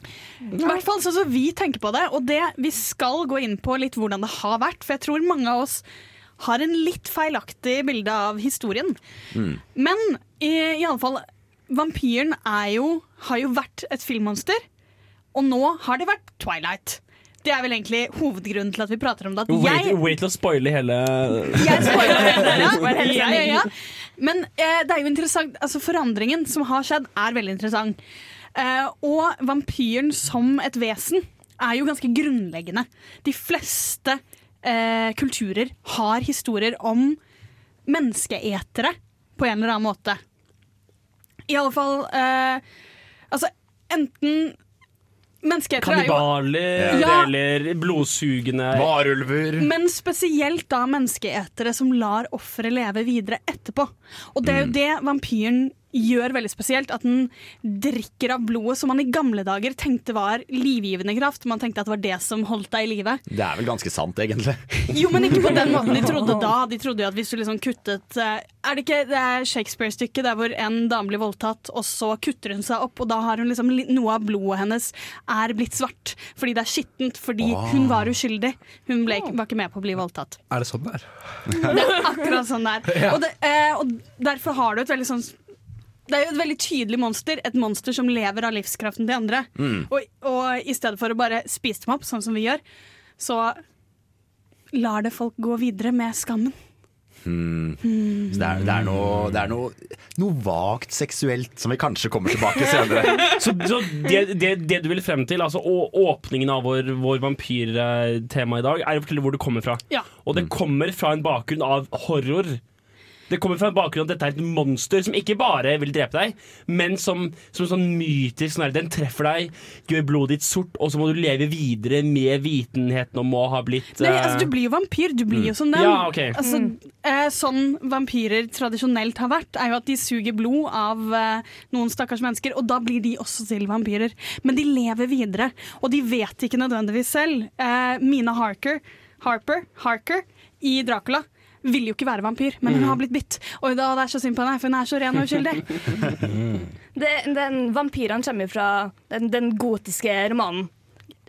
I hvert fall sånn som vi tenker på det. Og det, vi skal gå inn på litt hvordan det har vært, for jeg tror mange av oss har en litt feilaktig bilde av historien. Men i, i alle fall, vampyren er jo, har jo vært et filmmonster, og nå har det vært Twilight. Det er vel egentlig hovedgrunnen til at vi prater om det. At Wait, jeg, wait til å spoile hele jeg spoiler ja. Hele ja, ja, ja. Men eh, det er jo interessant altså Forandringen som har skjedd, er veldig interessant. Eh, og vampyren som et vesen er jo ganske grunnleggende. De fleste eh, kulturer har historier om menneskeetere på en eller annen måte. I alle fall eh, Altså, enten Menneskeetere er jo Kannibaler Ja. eller blodsugende Varulver. Men spesielt da menneskeetere som lar offeret leve videre etterpå. Og det er jo det vampyren gjør veldig spesielt. At den drikker av blodet som man i gamle dager tenkte var livgivende kraft. Man tenkte at det var det som holdt deg i live. Det er vel ganske sant, egentlig. Jo, men ikke på den måten de trodde da. De trodde jo at hvis du liksom kuttet eh, Er det ikke det Shakespeare-stykket der hvor en dame blir voldtatt, og så kutter hun seg opp, og da har hun liksom noe av blodet hennes er blitt svart fordi det er skittent, fordi hun var uskyldig. Hun ble, var ikke med på å bli voldtatt. Er det sånn det er? Det er akkurat sånn det er. Og, det, eh, og derfor har du et veldig sånn det er jo et veldig tydelig monster, et monster som lever av livskraften til andre. Mm. Og, og i stedet for å bare spise dem opp, sånn som vi gjør, så lar det folk gå videre med skammen. Hmm. Så det er, det er, noe, det er noe, noe vagt seksuelt som vi kanskje kommer tilbake senere. Så, så det, det, det du vil frem til, altså å, åpningen av vår, vår vampyrtema i dag, er å fortelle hvor det kommer fra. Ja. Og det kommer fra en bakgrunn av horror. Det kommer fra en bakgrunn at dette er et monster som ikke bare vil drepe deg, men som, som sånn mytisk sånn her, Den treffer deg, gjør blodet ditt sort, og så må du leve videre med vitenheten om å ha blitt Nei, eh, altså, du blir jo vampyr. Du blir jo som dem. Ja, okay. altså, eh, sånn vampyrer tradisjonelt har vært, er jo at de suger blod av eh, noen stakkars mennesker, og da blir de også til vampyrer. Men de lever videre, og de vet ikke nødvendigvis selv. Eh, Mina Harker, Harper, Harker i Dracula vil jo ikke være vampyr, men hun Mm. har blitt bitt. Og da, det er så synd på henne, for hun er så ren og uskyldig. Det, den Vampyrene kommer jo fra den, den gotiske romanen.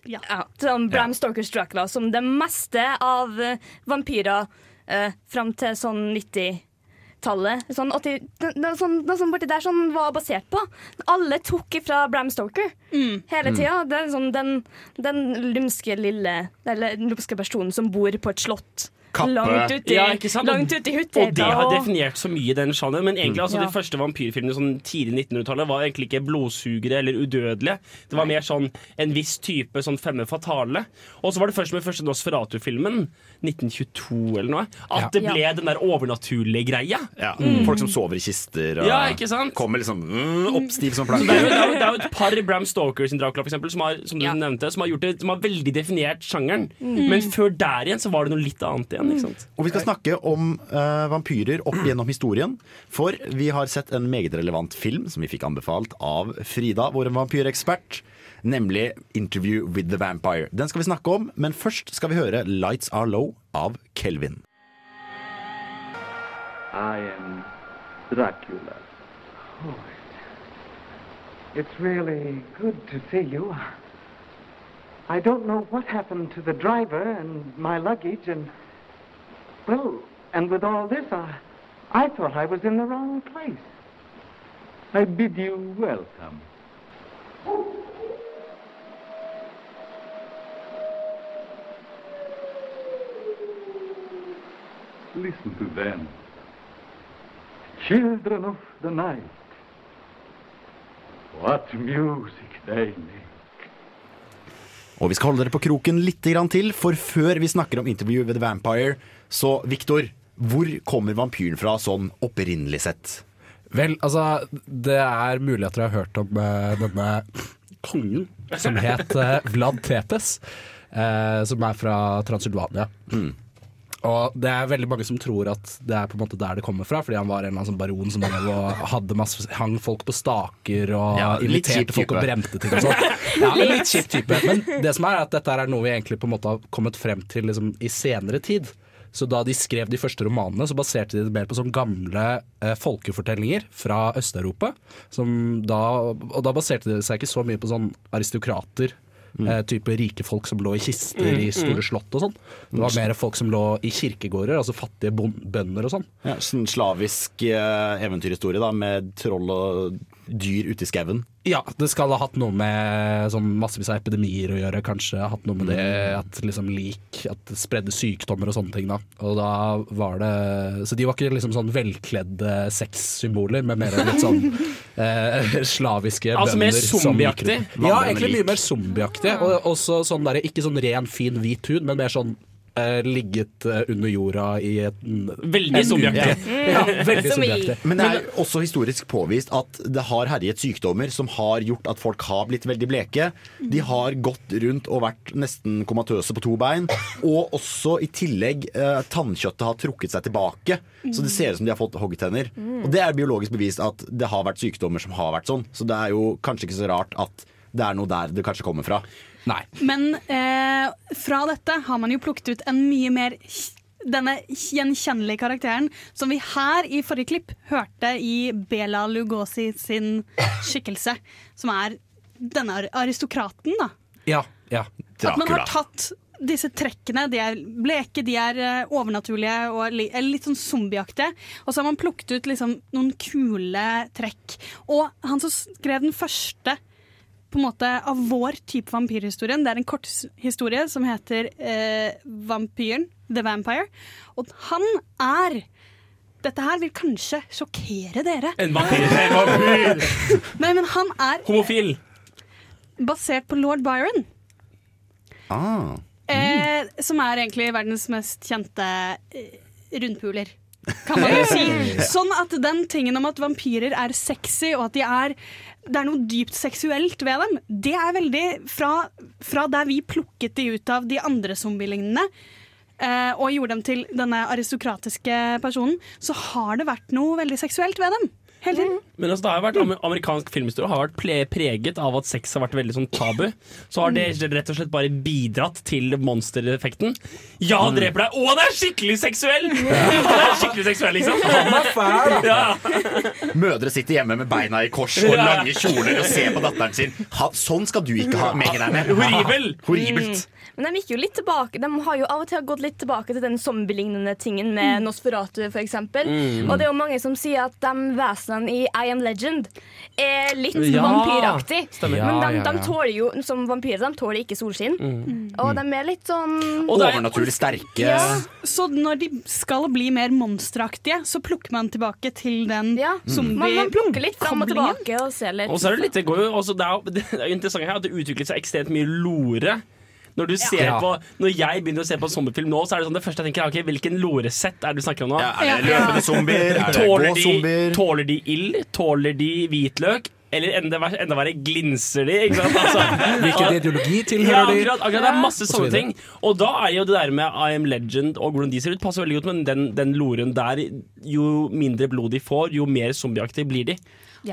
Ja. som Bram Stokers Dracula, som det meste av eh, vampyrer eh, fram til sånn 90-tallet sånn 80, det, sånt er sånn, det er sånn borti der som sånn var basert på. Alle tok ifra Bram Stoker hele Mm. tida. Sånn den, den lumske lille Eller lumske personen som bor på et slott. Langt uti, Ja, ikke sant? langt uti Og det har definert så mye i den sjangeren. Men egentlig, altså, Ja. de første vampyrfilmene sånn tidlig 1900-tallet var egentlig ikke blodsugere eller udødelige. Det var mer sånn en viss type sånn femme fatale. Og så var det først med første Nosferatu-filmen, 1922 eller noe, at Ja. det ble den der overnaturlige greia. Ja, Mm. Folk som sover i kister og Ja, ikke sant? kommer liksom mm, oppstiv som planke. det, det, det er jo et par i Bram Stoker sin Dracula for eksempel, som, har, som du nevnte, som har, gjort det, som har veldig definert sjangeren. Mm. Men før der igjen så var det noe litt annet igjen. Ikke sant? Og vi skal snakke om uh, vampyrer opp gjennom historien. For vi har sett en meget relevant film som vi fikk anbefalt av Frida, vår vampyrekspert. Nemlig 'Interview with the Vampire'. Den skal vi snakke om, men først skal vi høre 'Lights Are Low' av Kelvin. I am Dracula. Oh, it's really good to see you. I don't know what happened to the driver and my luggage and well, and with all this, I, I thought I was in the wrong place. I bid you welcome. Listen to them. Children of the night. What music they make. Og vi skal holde dere på kroken litt grann til, for før vi snakker om 'Interview with the Vampire', så Viktor, hvor kommer vampyren fra sånn opprinnelig sett? Vel, altså, det er mulig at dere har hørt om uh, denne kongen som het uh, Vlad Tepes, Uh, som er fra Transylvania. Og det er veldig mange som tror at det er på en måte der det kommer fra, fordi han var en eller annen sånn baron som hadde masse, hang folk på staker og Ja, inviterte folk type. og brente ting og sånn. Ja, en litt kjip type. Men det som er at dette er noe vi egentlig på en måte har kommet frem til liksom, i senere tid. Så da de skrev de første romanene, så baserte de det mer på sånn gamle eh, folkefortellinger fra Øst-Europa. som da- Og da baserte de seg ikke så mye på sånn aristokrater. Eh, type rike folk som lå i kister Mm, i store mm. slott og sånn. Det var mer folk som lå i kirkegårder, altså fattige bønder og sånn. Ja, sånn slavisk eh, eventyrhistorie da, med troll og dyr ute i skauen. Ja, det skal ha hatt noe med sånn massevis av epidemier å gjøre. Kanskje ha hatt noe med det at liksom lik At det spredde sykdommer og sånne ting. da Og da var det Så de var ikke liksom sånn velkledde sexsymboler, men mer litt sånn eh, slaviske Altså bønder Altså mer zombieaktig? Ja, egentlig mye mer zombieaktig. Og også sånn der, ikke sånn ren, fin, hvit hud, men mer sånn ligget eh, under jorda i et Veldig zombieaktig. uke. Ja, veldig zombieaktig. Men det er også historisk påvist at det har herjet sykdommer som har gjort at folk har blitt veldig bleke. De har gått rundt og vært nesten komatøse på to bein. Og også i tillegg eh, tannkjøttet har trukket seg tilbake. Så det ser ut som de har fått hoggtenner. Mm. Og det er biologisk bevist at det har vært sykdommer som har vært sånn. Så det er jo kanskje ikke så rart at det er noe der det kanskje kommer fra. Nei. Men eh, fra dette har man jo plukket ut en mye mer denne gjenkjennelige karakteren som vi her i forrige klipp hørte i Bela Lugosi sin skikkelse, som er denne aristokraten, da. Ja, ja. At man har tatt disse trekkene, de er bleke, de er eh, overnaturlige og litt sånn zombieaktige. Og så har man plukket ut liksom noen kule trekk. Og han som skrev den første på en måte av vår type vampyrhistorien. Det er en korthistorie som heter eh, Vampyren, The Vampire. Og han er Dette her vil kanskje sjokkere dere. En vampyr! En vampyr. Nei, men han er Homofil. basert på lord Byron. Ah. Eh, som er egentlig verdens mest kjente eh, rundpuler. Kan man jo si. Sånn at den tingen om at vampyrer er sexy, og at de er det er noe dypt seksuelt ved dem. Det er veldig fra, fra der vi plukket de ut av de andre zombielignende. eh, og gjorde dem til denne aristokratiske personen, så har det vært noe veldig seksuelt ved dem. Hele tiden. Men altså, det har jo vært Amerikansk filmhistorie har vært preget av at sex har vært veldig sånn tabu. Så har det rett og slett bare bidratt til monstereffekten. Ja, han dreper deg! Å, det er skikkelig seksuell! Det er skikkelig seksuell, liksom. Han er fæl, da. Ja. Mødre sitter hjemme med beina i kors og lange kjoler og ser på datteren sin. Ha, sånn skal du ikke ha menge deg med. Horribel. Horribelt. Men de gikk jo litt tilbake De har jo av og til gått litt tilbake til den zombielignende tingen med Nosferatu, for eksempel. Mm. Og det er jo mange som sier at de vesenene i I Am Legend er litt Ja, vampyraktig. stemmer. Men de, ja, de tåler jo som vampyrer de tåler ikke solskinn. Mm. Og de er litt sånn Overnaturlig sterke. Ja, så når de skal bli mer monsteraktige, så plukker man tilbake til den zombie... Man, man plukker litt fram og tilbake og ser litt Og så er det litt, det går jo også, det er, det er jo interessant her at det utvikler seg ekstremt mye lore. Når, du ser Ja. på, når jeg begynner å se på sommerfilm zombiefilm nå, så er det sånn det første jeg tenker okay, ok, hvilken loresett er det du snakker om nå? Ja, er det løpende zombier? Er det Tåler de, gåzombier? tåler de ild? Tåler de hvitløk? Eller enda, enda verre, glinser de? Ikke sant? Altså, Hvilken ideologi tilhører ja, de? akkurat, akkurat, det er masse sånne ting. Og da er jo det der med I am legend og hvordan de ser ut, passer veldig godt men den, den loren der. Jo mindre blod de får, jo mer zombieaktig blir de.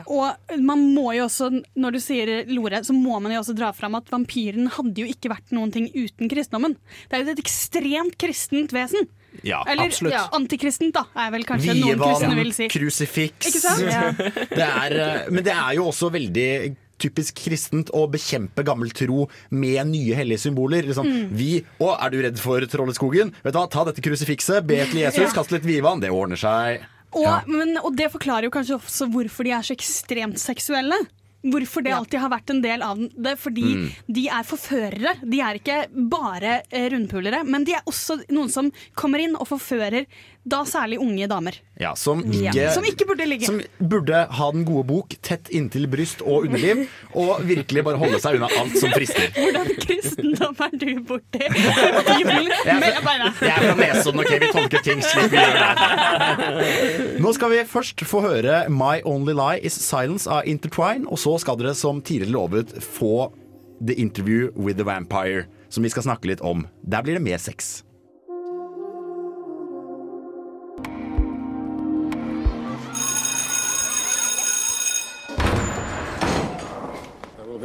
Og man må jo også, når du sier Lore, så må man jo også dra fram at vampyren hadde jo ikke vært noen ting uten kristendommen. Det er jo et ekstremt kristent vesen. Ja, Eller absolutt. ja, antikristent, da, er vel kanskje noen kristne vil si. krusifiks. Ja. Det er, eh, men det er jo også veldig typisk kristent å bekjempe gammel tro med nye hellige symboler. Liksom, Mm. Vi, å, er du redd for trolleskogen? Vet du hva, Ta dette krusifikset, be til Jesus, Ja. kast litt vivann. Det ordner seg. Og, men, og det forklarer jo kanskje også hvorfor de er så ekstremt seksuelle. Hvorfor det alltid har vært en del av det. Fordi Mm. de er forførere. De er ikke bare eh, rundpulere, men de er også noen som kommer inn og forfører da særlig unge damer. Ja, som, Ja. ikke, Som ikke burde ligge. Som burde ha den gode bok tett inntil bryst og underliv, og virkelig bare holde seg unna alt som frister. Hvordan kristendom er du borti? Beina. Jeg er fra Nesodden, ok? Vi tolker ting slik vi gjør det. Nå skal vi først få høre My Only Lie Is Silence av Intertwine, og så skal dere som tidligere lovet få The Interview with the Vampire, som vi skal snakke litt om. Der blir det mer sex.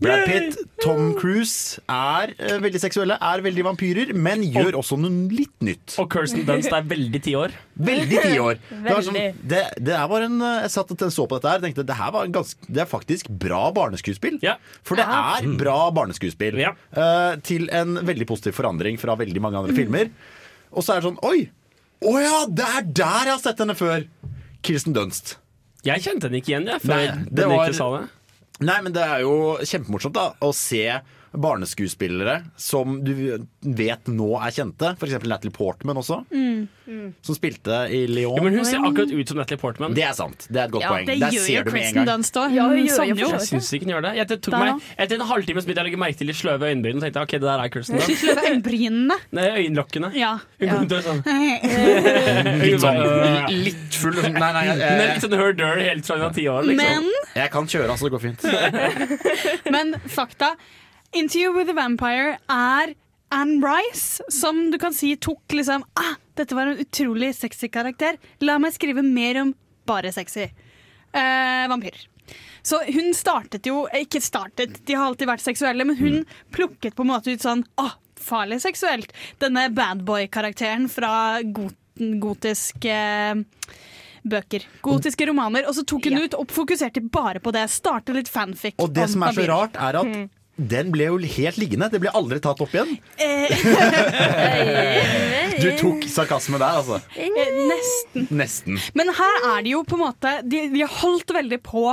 Brad Pitt, Tom Cruise er eh, veldig seksuelle, er veldig vampyrer, men gjør også noe litt nytt. Og Kirsten Dunst er veldig ti år. Veldig ti år. Det, var sånn, Veldig. det, det er bare en, eh, jeg satt og så på dette her og tenkte det her var en ganske, det er faktisk bra barneskuespill. For det er bra barneskuespill. eh, til en veldig positiv forandring fra veldig mange andre filmer. Og så er det sånn Oi! Å ja, det er der jeg har sett henne før! Kirsten Dunst. Jeg kjente henne ikke igjen, jeg, før Nei, den det var- ikke sa det. Nei, men det er jo kjempemorsomt da å se barneskuespillere som du vet nå er kjente. For eksempel Natalie Portman også, som spilte i Leon. Jo, men hun ser akkurat ut som Natalie Portman. Det er sant. Det er et godt Ja, poeng. det Der gjør ser jo du med en Kristen gang. Dunst òg. Ja, hun gjør jo Jeg syns ikke hun gjør det. Jeg, tok meg, etter en halvtime begynte jeg å legge merke til de sløve øyenbrynene. Og tenkte ok, det der er Kristen Dunst. Sløve øyenbrynene. Nei, øyenlokkene. Ja. Hun ja. kom til å sånn Litt sånn litt full Nei, nei, jeg, Hun er litt sånn her dirty helt fra hun var ti år. Liksom. Men jeg kan kjøre, altså. Det går fint. Men fakta Interview with a Vampire er Anne Rice, som du kan si tok liksom ah, Dette var en utrolig sexy karakter. La meg skrive mer om bare sexy eh, vampyrer. Så hun startet jo Ikke startet, de har alltid vært seksuelle, men hun plukket på en måte ut sånn ah, farlig seksuelt. Denne badboy-karakteren fra got gotisk eh, bøker. Gotiske romaner. Og så tok hun ut og fokuserte bare på det. Startet litt fanfic. Og det som er så rart, er at Mm. Den ble jo helt liggende. Det ble aldri tatt opp igjen. Eh, Du tok sarkasme der, altså. eh, Nesten. Nesten. Men her er det jo på en måte De, de har holdt veldig på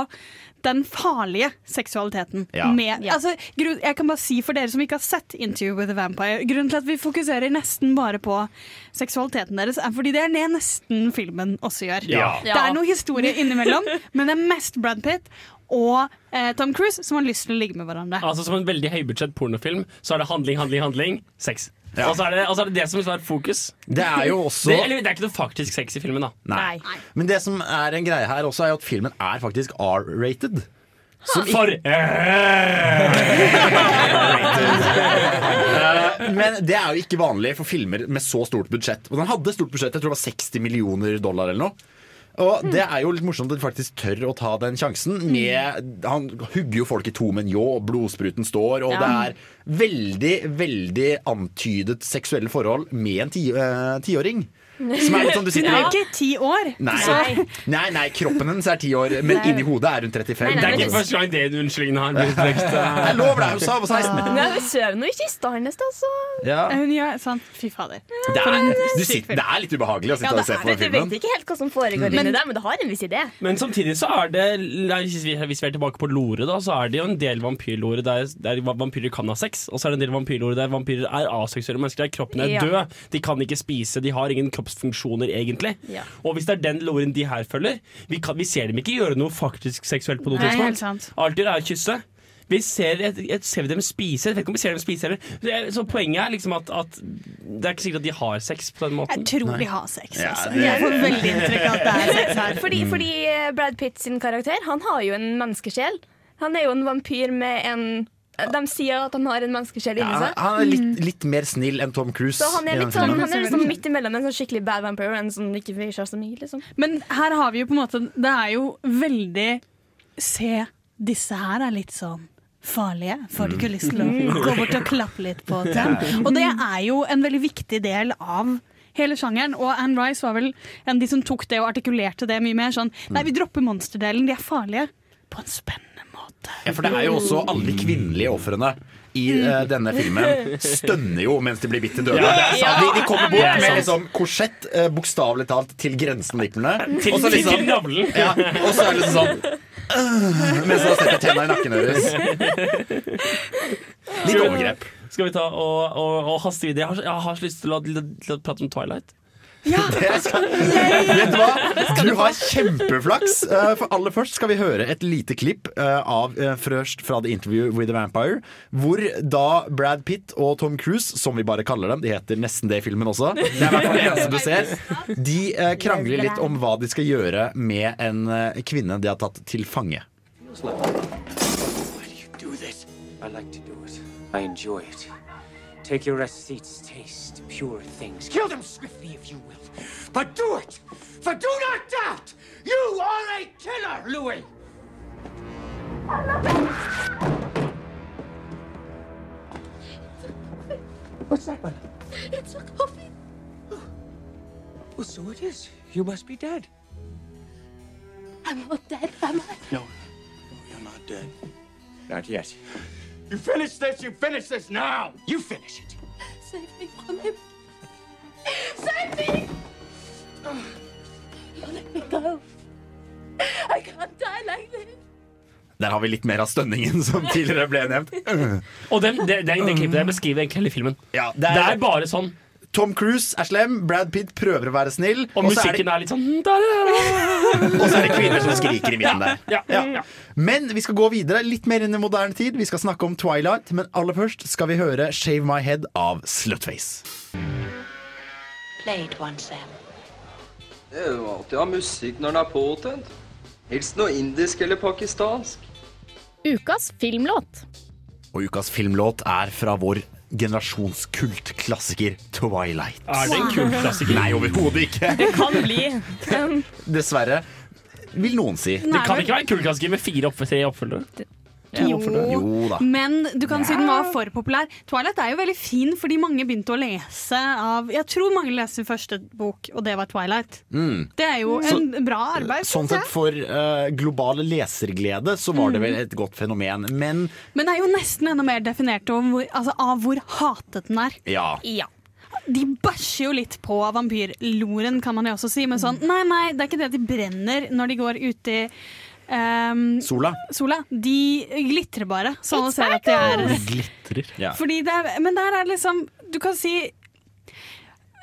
den farlige seksualiteten. Ja. Med, altså, grunn, jeg kan bare si for dere som ikke har sett Interview with a Vampire Grunnen til at vi fokuserer nesten bare på seksualiteten deres, er fordi det er det nesten filmen også gjør. Ja. Det er noe historie innimellom, men det er mest Brad Pitt og eh, Tom Cruise som har lyst til å ligge med hverandre. Altså Som en veldig høybudsjett pornofilm, så er det handling, handling, handling. Sex. Og så er, det, og så er det det som er fokus. Det er jo også det, eller, det er ikke noe faktisk sex i filmen, da. Nei. Men det som er en greie her også, er jo at filmen er faktisk R-rated. Som For Eh, Men det er jo ikke vanlig for filmer med så stort budsjett. Og den hadde stort budsjett, jeg tror det var 60 millioner dollar eller noe. Og det er jo litt morsomt at de faktisk tør å ta den sjansen. Med, han hugger jo folk i to med en ljå, og blodspruten står, og det er veldig, veldig antydet seksuelle forhold med en eh, tiåring. Som er litt sånn du Hun er jo ikke ti år. Nei. så- nei, nei, kroppen hennes er ti år, men Nei. inni hodet er hun 35. Det er ikke første gang det unnskyldningen har blitt brukt. Jeg lover deg, hun sa hun var 16. Nei, vi ser nå i kista hennes, da, så Ja. Hun gjør sant. Fy fader. Det er, du sitter, det er litt ubehagelig å sitte Ja, og se er på den filmen. Du vet ikke helt hva som foregår Men- inni der, men det har en viss idé. Men samtidig så er det Hvis vi, hvis vi er tilbake på lore, da Så er det jo en del vampyrlore der, der vampyrer kan ha sex. Og så er det en del vampyrlore der vampyrer er aseksuelle mennesker. Der kroppen er Ja. død. De kan ikke spise, de har ingen kroppsfunksjoner, egentlig. Ja. Og hvis det er den loren de her følger vi, kan, vi ser dem ikke gjøre noe faktisk seksuelt på noe Nei, tidspunkt. Alt de gjør, er å kysse. Vi ser, jeg, et, ser vi dem spise. Jeg vet ikke om vi ser dem spise heller. Så- poenget er liksom at, at det er ikke sikkert at de har sex på den måten. Jeg tror de har sex. Ja, altså. det- Jeg får veldig inntrykk av at det er sex her. Fordi, Mm. fordi Brad Pitt sin karakter Han har jo en menneskesjel. Han er jo en vampyr med en De sier at han har en menneskesjel inni Ja, seg. han er litt, litt mer snill enn Tom Cruise. Så han er litt sånn, han er liksom midt imellom en sånn skikkelig bad vampire og en som ikke bryr seg så mye. Liksom. Men her har vi jo på en måte Det er jo veldig Se, disse her er litt sånn farlige. Får du ikke lyst til å Mm. gå bort og klappe litt på dem? Og det er jo en veldig viktig del av hele sjangeren. Og Anne Rice var vel en av de som tok det og artikulerte det mye mer sånn Nei, vi dropper monsterdelen, de er farlige. På en spennende Ja, for det er jo også alle kvinnelige ofrene i uh, denne filmen stønner jo mens de blir bitt til døde. Ja, er de, de kommer er bort med liksom korsett, uh, bokstavelig talt til grensen. Til- Og så til- ja, og så er det liksom sånn uh, Mens de setter tenna i nakken deres. Litt overgrep. Skal vi ta og, og, og haste videre? Jeg har, jeg har så lyst til, å- til å prate om Twilight. Skal, vet du hva? Du har kjempeflaks. Eh, For aller først skal vi høre et lite klipp eh, av Frøst fra The Interview with the Vampire, hvor da Brad Pitt og Tom Cruise, som vi bare kaller dem, de heter nesten det i filmen også, det er i hvert fall det eneste du ser, de eh, krangler litt om hva de skal gjøre med en eh, kvinne de har tatt til fange. do this. I like to do it. I enjoy it. Take your aesthetes, taste pure things. Kill them swiftly if you will. But do it! For do not doubt! You are a killer, Louis! What's that, man? It's a coffin. Well, so it is. You must be dead. I'm not dead, am I? No, you're not dead. Not yet. You finish this, you finish this now! You finish it! Save me from him. Save me! You let me go. I can't die like this. Der har vi litt mer av stønningen som tidligere ble nevnt. Og den, den, den, den klippet der beskriver egentlig hele filmen. Ja, det, er, bare sånn. Tom Cruise er slem, Brad Pitt prøver å være snill. Og er det- musikken er litt sånn. Og så er det kvinner som skriker i midten der. Ja, ja, ja. Men vi skal gå videre, litt mer inn i moderne tid. Vi skal snakke om Twilight, men aller først skal vi høre Shave My Head av Slutface. Play once, Det er jo alltid å ha musikk når den er påtent. Helst noe indisk eller pakistansk. Ukas filmlåt. Og ukas filmlåt er fra vår generasjons kultklassiker Twilight. Er det en kultklassiker? Nei, overhodet ikke. Det kan bli. Dessverre, vil noen si. Det kan ikke være en kultklassiker med fire opp, tre oppfølgere. Jo. Jo da. Men du kan si den var for populær. Twilight er jo veldig fin fordi mange begynte å lese av Jeg tror mange leste første bok, og det var Twilight. Mm. Det er jo Så- en bra arbeid. Sånn sett for uh, global leserglede så var det Mm. vel et godt fenomen. Men Men det er jo nesten enda mer definert av hvor, altså, av hvor hatet den er. ja. De bæsjer jo litt på vampyrloren, kan man jo også si. Men sånn, nei, nei, det er ikke det de brenner når de går ute ehm, Sola. sola. De glitrer bare, så man ser at de er Glitrer. Ja. Fordi det er, men der er liksom Du kan si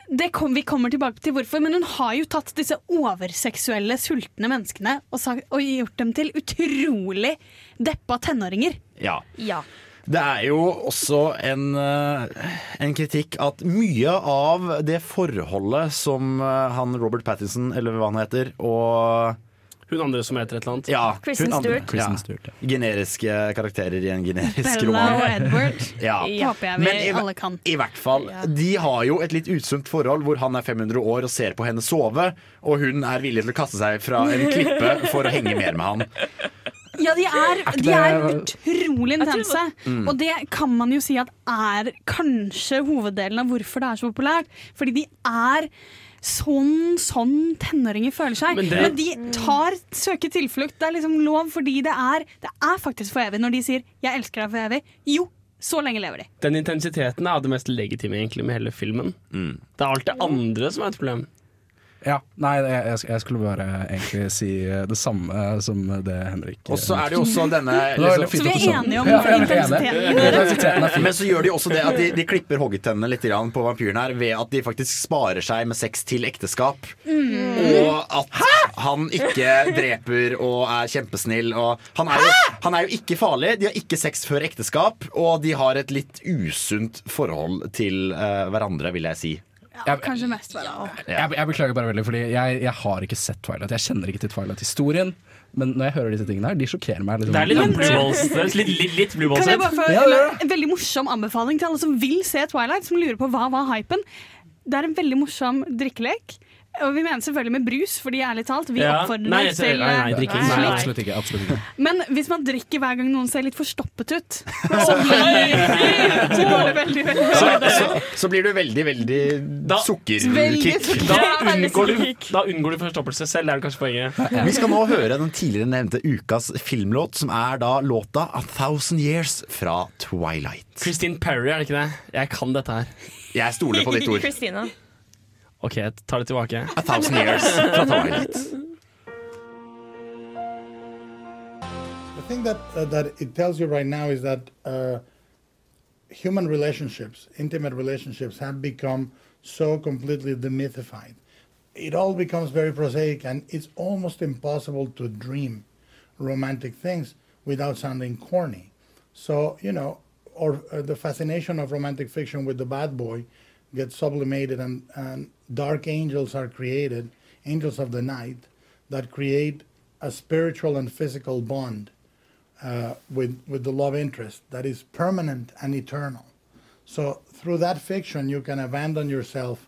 det kom, Vi kommer tilbake til hvorfor, men hun har jo tatt disse overseksuelle, sultne menneskene og, sagt, og gjort dem til utrolig deppa tenåringer. ja. Ja. Det er jo også en, eh, en kritikk at mye av det forholdet som eh, han Robert Pattinson, eller hva han heter, og Hun andre som heter et eller annet. ja, Kristen Stewart. Ja, Kristen Stewart, ja. generiske karakterer i en generisk Bella roman. og Edward. Ja. Håper jeg vi Men i, alle kan. I hvert fall. De har jo et litt usunt forhold hvor han er 500 år og ser på henne sove, og hun er villig til å kaste seg fra en klippe for å henge mer med han. Ja, de er, de er utrolig intense. Mm. Og det kan man jo si at er kanskje hoveddelen av hvorfor det er så populært. Fordi de er sånn sånn tenåringer føler seg. Men Men, de tar søker tilflukt. Det er liksom lov fordi det er, det er faktisk for evig. Når de sier 'jeg elsker deg for evig', jo, så lenge lever de. Den intensiteten er det mest legitime egentlig med hele filmen. Mm. Det er alt det andre som er et problem. Ja, nei, jeg, jeg- skulle bare egentlig si det samme som det Henrik Og så er det jo også denne liksom- Så vi er enige om Ja. Intensiteten. Men så gjør de også det at de, de klipper hoggetennene litt på vampyren her ved at de faktisk sparer seg med sex til ekteskap. Og at han ikke dreper og er kjempesnill. Og han, er jo, han er jo ikke farlig, de har ikke sex før ekteskap, og de har et litt usunt forhold til uh, hverandre, vil jeg si. Jeg, Kanskje mest hverandre. jeg, jeg beklager bare veldig, Fordi jeg, jeg har ikke sett Twilight. Jeg kjenner ikke til Twilight-historien. Men når jeg hører disse tingene her, de sjokkerer meg. Liksom. Det er litt blue balls. Det er litt, litt, litt blue balls Kan jeg bare få Ja, en veldig morsom anbefaling til alle som vil se Twilight, som lurer på hva var hypen. Det er en veldig morsom drikkelek. Og vi mener selvfølgelig med brus, fordi ærlig talt, vi Ja. oppfordrer Nei, jeg ser- til nei, nei, eh, drikking. Nei, Nei. absolutt ikke. Absolutt ikke. Men hvis man drikker hver gang noen ser litt forstoppet ut, så, blir, så går det veldig, veldig Så, bra. så, så blir du veldig, veldig sukkerkick. Da unngår, du, da unngår du forstoppelse selv, det er kanskje poenget. Vi skal nå høre den tidligere nevnte ukas filmlåt, som er da låta 'A Thousand Years' fra Twilight. Christine Perry, er det ikke det? Jeg kan dette her. Jeg stoler på ditt ord. Christina. OK, jeg tar det tilbake. A Thousand Years fra Twilight. The thing that uh, that it tells you right now is that uh, human relationships, intimate relationships, have become so completely demythified. It all becomes very prosaic, and it's almost impossible to dream romantic things without sounding corny. So you know, or uh, the fascination of romantic fiction with the bad boy gets sublimated, and, and dark angels are created, angels of the night, that create a spiritual and physical bond uh, with with the love interest that is permanent and eternal. So through that fiction, you can abandon yourself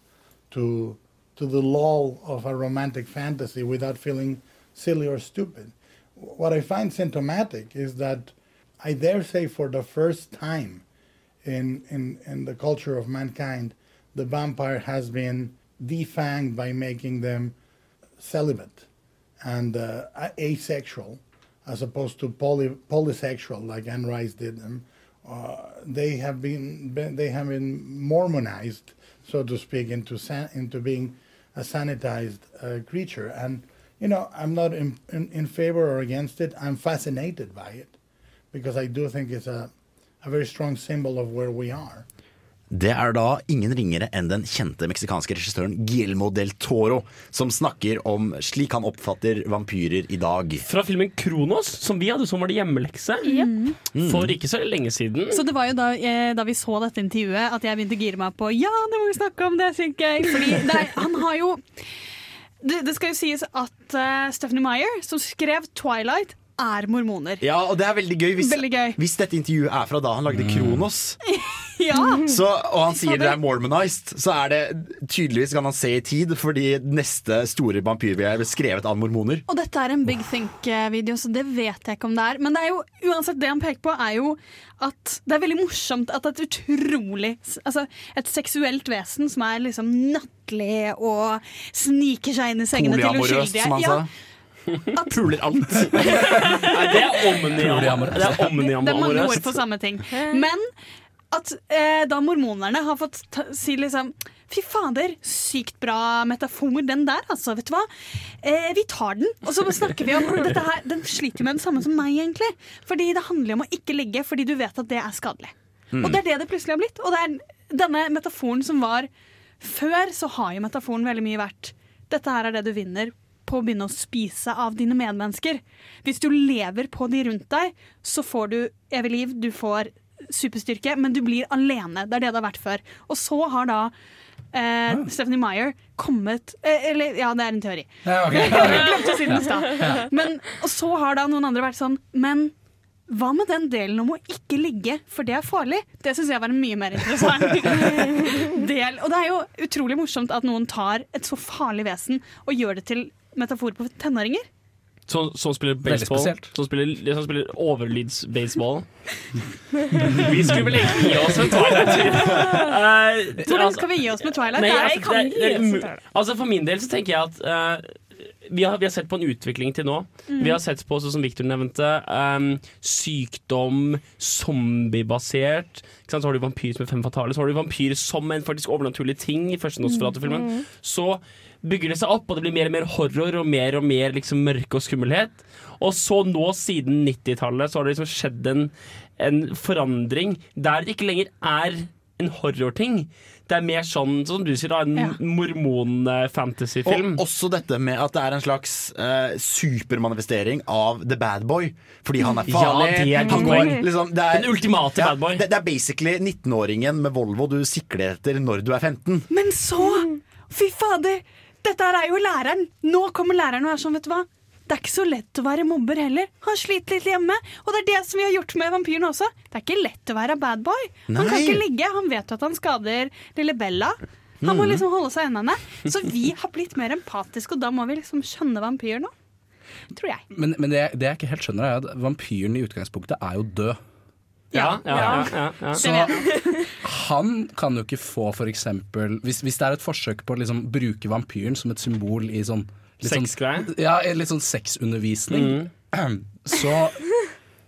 to to the lull of a romantic fantasy without feeling silly or stupid. What I find symptomatic is that I dare say for the first time in in, in the culture of mankind, the vampire has been defanged by making them celibate and uh, asexual as opposed to poly, polysexual like Anne Rice did them. Uh, they have been, been they have been Mormonized, so to speak, into san- into being a sanitized uh, creature. And you know, I'm not in, in, in favor or against it. I'm fascinated by it because I do think it's a a very strong symbol of where we are. Det er da ingen ringere enn den kjente meksikanske regissøren Guillermo del Toro, som snakker om slik han oppfatter vampyrer i dag. Fra filmen 'Kronos', som vi hadde som var det hjemmelekse Mm. for ikke så lenge siden. Så det var jo da, eh, da vi så dette intervjuet at jeg begynte å gire meg på Ja, det må vi snakke om, det er jeg gøy. Fordi det er, han har jo det, det skal jo sies at uh, Stephanie Meyer, som skrev 'Twilight', er mormoner. Ja, og det er veldig gøy hvis, Veldig gøy. hvis dette intervjuet er fra da han lagde Kronos. Ja. Så, og han sier det er mormonized, så er det tydeligvis kan han se i tid, fordi neste store vampyrvie er skrevet av mormoner. Og dette er en Big Think-video, så det vet jeg ikke om det er. Men det er jo, uansett det han peker på, er jo at det er veldig morsomt at et utrolig Altså et seksuelt vesen som er liksom nattlig og sniker seg inn i sengene til Polyamorøst, uskyldige. som han sa. Ja, sa. Puler alt. Nei, det er omniamore. Det er det er mange ord på samme ting. Men at eh, da mormonerne har fått ta, si liksom Fy fader, sykt bra metafor den der, altså. Vet du hva? Eh, vi tar den. Og så snakker vi om dette her. Den sliter med det samme som meg, egentlig. Fordi det handler om å ikke ligge fordi du vet at det er skadelig. Mm. Og det er det det plutselig har blitt. Og det er denne metaforen som var Før så har jo metaforen veldig mye vært Dette her er det du vinner på å begynne å spise av dine medmennesker. Hvis du lever på de rundt deg, så får du evig liv, du får superstyrke, men du blir alene. Det er det det har vært før. Og så har da eh, Stephanie Meyer kommet eh, Eller, ja, det er en teori. Ja, ok. Jeg glemte å si den i stad. Men- Og så har da noen andre vært sånn Men hva med den delen om å ikke ligge, for det er farlig? Det syns jeg var en mye mer interessant del. Og det er jo utrolig morsomt at noen tar et så farlig vesen og gjør det til metafor på tenåringer. Som, som spiller baseball. Som spiller, som spiller overlydsbaseball. vi skulle vel egentlig gi oss med Twilight. Uh, Hvordan skal vi gi oss med Twilight? Nei, altså, kan det, ikke det, altså For min del så tenker jeg at uh, vi, har, vi har sett på en utvikling til nå. Mm. Vi har sett på, som Victor nevnte, um, sykdom, zombiebasert. Ikke? Så har du vampyr som er fem fatale. Så har du vampyr som en faktisk overnaturlig ting i første Nosferatu-filmen. Mm. Så bygger det seg opp, og det blir mer og mer horror og mer og mer liksom mørke og skummelhet. Og så nå, siden 90-tallet, så har det liksom skjedd en, en forandring der det ikke lenger er en horrorting. Det er mer sånn, som du sier, da, en Ja. mormon-fantasyfilm. Og også dette med at det er en slags uh, supermanifestering av The Bad Boy. Fordi han er Ja, farlig. det er han går, liksom, det er, Den ultimate bad boy. Det, det er basically 19-åringen med Volvo du sikler etter når du er 15. Men så Fy fader! Dette her er jo læreren. Nå kommer læreren og er sånn, vet du hva. Det er ikke så lett å være mobber heller. Han sliter litt hjemme. Og det er det som vi har gjort med vampyren også. Det er ikke lett å være bad boy. Han kan ikke ligge. Han vet jo at han skader lille Bella. Han må Mhm. liksom holde seg unna henne. Så vi har blitt mer empatiske, og da må vi liksom skjønne vampyr nå. Tror jeg. Men, men det, det jeg ikke helt skjønner, er at vampyren i utgangspunktet er jo død. Ja, ja, ja, ja, ja. Så han kan jo ikke få for eksempel Hvis, hvis det er et forsøk på å liksom bruke vampyren som et symbol i sånn litt sånn- Ja, litt sånn sexundervisning. Så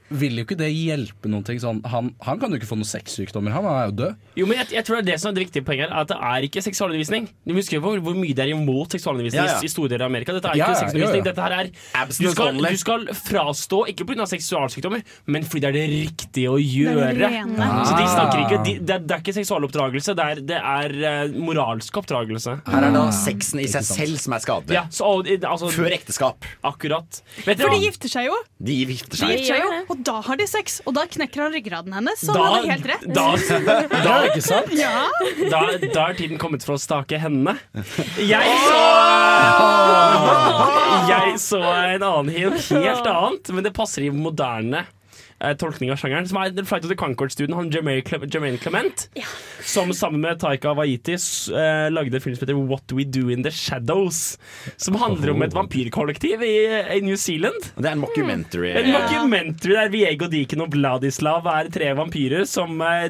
vil jo ikke det hjelpe noen ting. Sånn, han, han kan jo ikke få noen sexsykdommer, han, er jo død. Jo, men jeg, jeg tror det er det som er det viktige poenget her, at det er ikke seksualundervisning. Du husker jo hvor, hvor mye det er imot seksualundervisning Ja, ja. i store deler av Amerika. Dette er Ja, ikke seksualundervisning. ja, ja. Dette her er du skal, du skal frastå, ikke pga. seksualsykdommer, men fordi det er det riktige å er det gjøre. Så de snakker Ah. ikke de, det, er, det er ikke seksualoppdragelse, det er, det er uh, moralsk oppdragelse. Her er da sexen i seg selv som er skadelig. Ja, så, altså, Før ekteskap. Akkurat. Vet For de gifter seg jo. De gifter De seg. gifter seg jo, og da har de sex. Og da knekker han ryggraden hennes. Så Da- han hadde helt rett. da- da- ikke sant? Ja. Da, da er tiden kommet for å stake henne. Jeg så Jeg så en annen helt, helt annet, men det passer i moderne eh, tolkning av sjangeren. Som er The Flight of the Concord-studien, han Jermaine, Cle Jermaine Clement. Som sammen med Taika Waiti eh, lagde en film som heter What We Do In The Shadows. Som handler om et vampyrkollektiv i, i New Zealand. Det er en mockumentary. En mockumentary der Viego Diken og Vladislav er tre vampyrer som eh,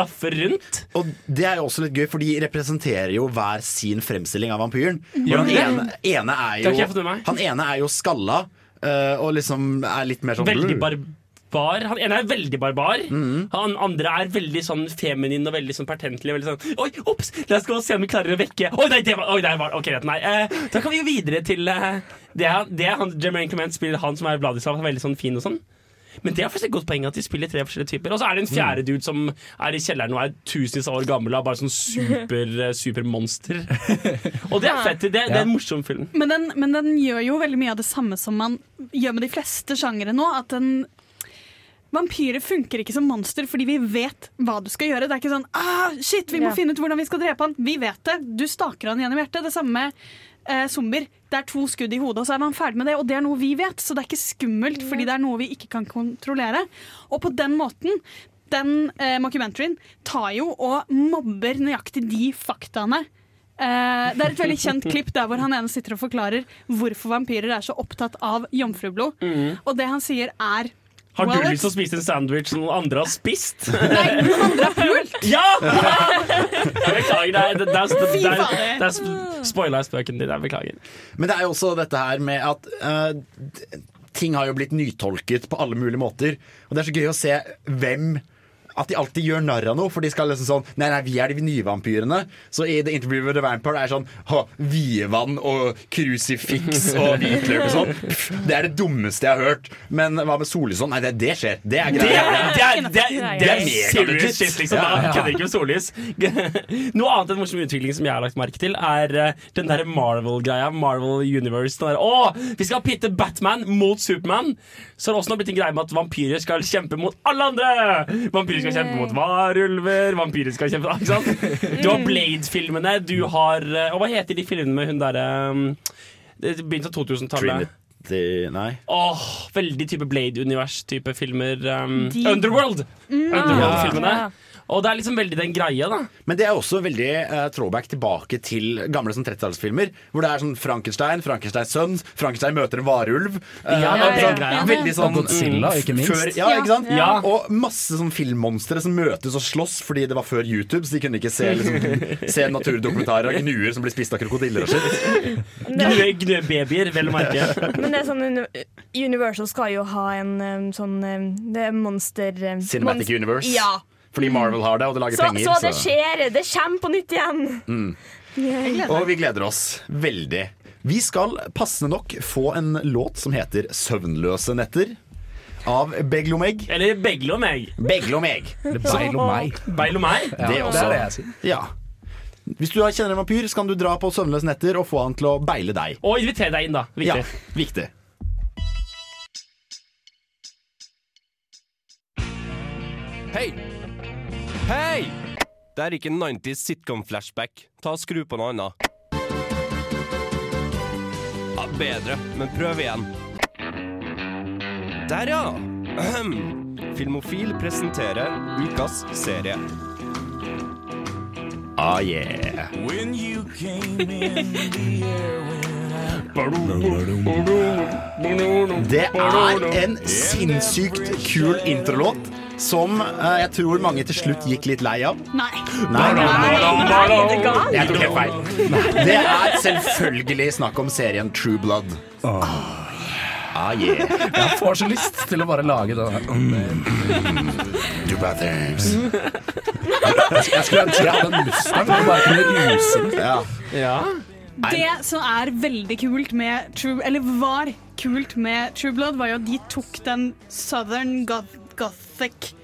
daffer rundt. Og det er jo også litt gøy, for de representerer jo hver sin fremstilling av vampyren. Gjør han ene, ene er jo. Han ene er jo skalla, Uh, og liksom er litt mer sånn Veldig blur. Barbar. Han ene er veldig barbar. Han andre er veldig sånn feminin og veldig sånn pertentlig. Veldig sånn Oi, ops! La oss gå og se om vi klarer å vekke Oi, nei, det var, oi, der var Ok, rett, nei. Eh, da kan vi jo videre til eh, Det er, det er han, Jermaine Clement spiller han som er Vladislav, han er veldig sånn fin og sånn. Men det er faktisk et godt poeng at de spiller tre forskjellige typer. Og så er det en fjerde dude som er i kjelleren og er tusenvis av år gammel og er bare sånn super, eh, supermonster. Og det er fett. Det, det er en morsom film. Men den, men den gjør jo veldig mye av det samme som man gjør med de fleste sjangere nå. At den Vampyrer funker ikke som monster fordi vi vet hva du skal gjøre. Det er ikke sånn ah, shit, vi må Ja. finne ut hvordan vi skal drepe han. Vi vet det. Du staker han gjennom hjertet. Det samme med eh, zombier. Det er to skudd i hodet, og så er man ferdig med det. Og det er noe vi vet, så det er ikke skummelt fordi det er noe vi ikke kan kontrollere. Og på den måten den eh, mockumentaryen tar jo og mobber nøyaktig de faktaene. Eh, det er et veldig kjent klipp der hvor han ene sitter og forklarer hvorfor vampyrer er så opptatt av jomfrublod. Mm. Og det han sier er Har du lyst til å spise en sandwich som noen andre har spist? Nei, noen andre har pult! Ja! Beklager, det er, det er, det er, det er, er spoila spøken din. Jeg beklager. Men det er jo også dette her med at uh, ting har jo blitt nytolket på alle mulige måter. Og det er så gøy å se hvem at de alltid gjør narr av noe, for de skal liksom sånn Nei, nei, vi er de nye vampyrene. Så i The Interview with the Vampire er sånn ha, Vievann og krusifiks og hvitløk og sånn. Pff, Det er det dummeste jeg har hørt. Men hva med sollys sånn? Nei, det, det skjer. Det er Det greit. det er, det er, det er serious shit, liksom. Da kødder ikke med sollys. Noe annet enn morsom utvikling som jeg har lagt merke til, er eh, den der Marvel-greia. Marvel Universe. Den der, Å, vi skal pitte Batman mot Supermann! Så har det også blitt en greie med at vampyrer skal kjempe mot alle andre! Vampyrer skal kjempe mot varulver, vampyrer skal kjempe ikke sant? Du har Blade-filmene, du har eh, Og hva heter de filmene med hun derre um, Begynnelsen av 2000-tallet. Trinity Nei. Åh, veldig type Blade-univers-type filmer. Um, Underworld! Mm. Underworld-filmene. Ja. Og det er liksom veldig den greia, da. Men det er også veldig eh, throwback tilbake til gamle sånn 30-tallsfilmer. Hvor det er sånn Frankenstein, Frankensteins sønn, Frankenstein møter en varulv. Eh, Ja, og den sånn, greia. Veldig sånn Godzilla, ikke minst. Før, ja, ikke sant? Ja. Og masse sånn filmmonstre som møtes og slåss fordi det var før YouTube, så de kunne ikke se, liksom, se naturdokumentarer av gnuer som blir spist av krokodiller og shit. Gnue- Gnue-babyer, vel å merke. Men det er sånn uni- Universal skal jo ha en um, sånn um, Det er monster... um, Cinematic monst- Universe. Ja. Fordi Marvel har det, og det lager Så, penger. så det skjer. Det kommer på nytt igjen. Mm. Og vi gleder oss veldig. Vi skal passende nok få en låt som heter 'Søvnløse netter'. Av Beglomeg. Eller Beglomeg. Beglomeg. Beilomeg. Beilomeg? Ja, det, også. det er det jeg sier. Ja. Hvis du kjenner en vampyr, så kan du dra på Søvnløse netter og få han til å beile deg. Og inviter deg inn, da. Viktig. Ja, viktig. Hei! Hei! Det er ikke 90s sitcom-flashback. Ta og Skru på noe annet. Ja, bedre, men prøv igjen. Der, ja! Ahem. Filmofil presenterer ukas serie. Ah, yeah. When you came in the air Det er en sinnssykt kul introlåt som eh, jeg tror mange til slutt gikk litt lei av. Nei. Nei, nei, nei, Nei, det ga. Jeg tok helt feil. Det er selvfølgelig snakk om serien True Blood. Ah, yeah. Jeg får så lyst til å bare lage det her. Two brothers. Jeg skulle ønske jeg hadde en Mustang og bare kunne ruse den. Ja. Det som er veldig kult med True Eller var kult med True Blood, var jo at de tok den southern goth gothic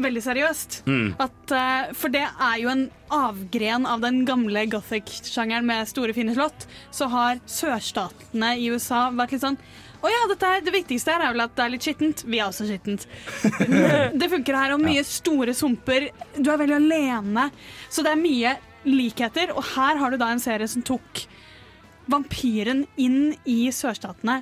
veldig seriøst. Mm. At, uh, for det er jo en avgren av den gamle gothic-sjangeren med store, fine slott. Så har sørstatene i USA vært litt sånn å ja, dette er, det viktigste her er vel at det er litt skittent. Vi er også skittent. det funker her, og mye store sumper. Du er veldig alene. Så det er mye likheter, og her har du da en serie som tok vampyren inn i sørstatene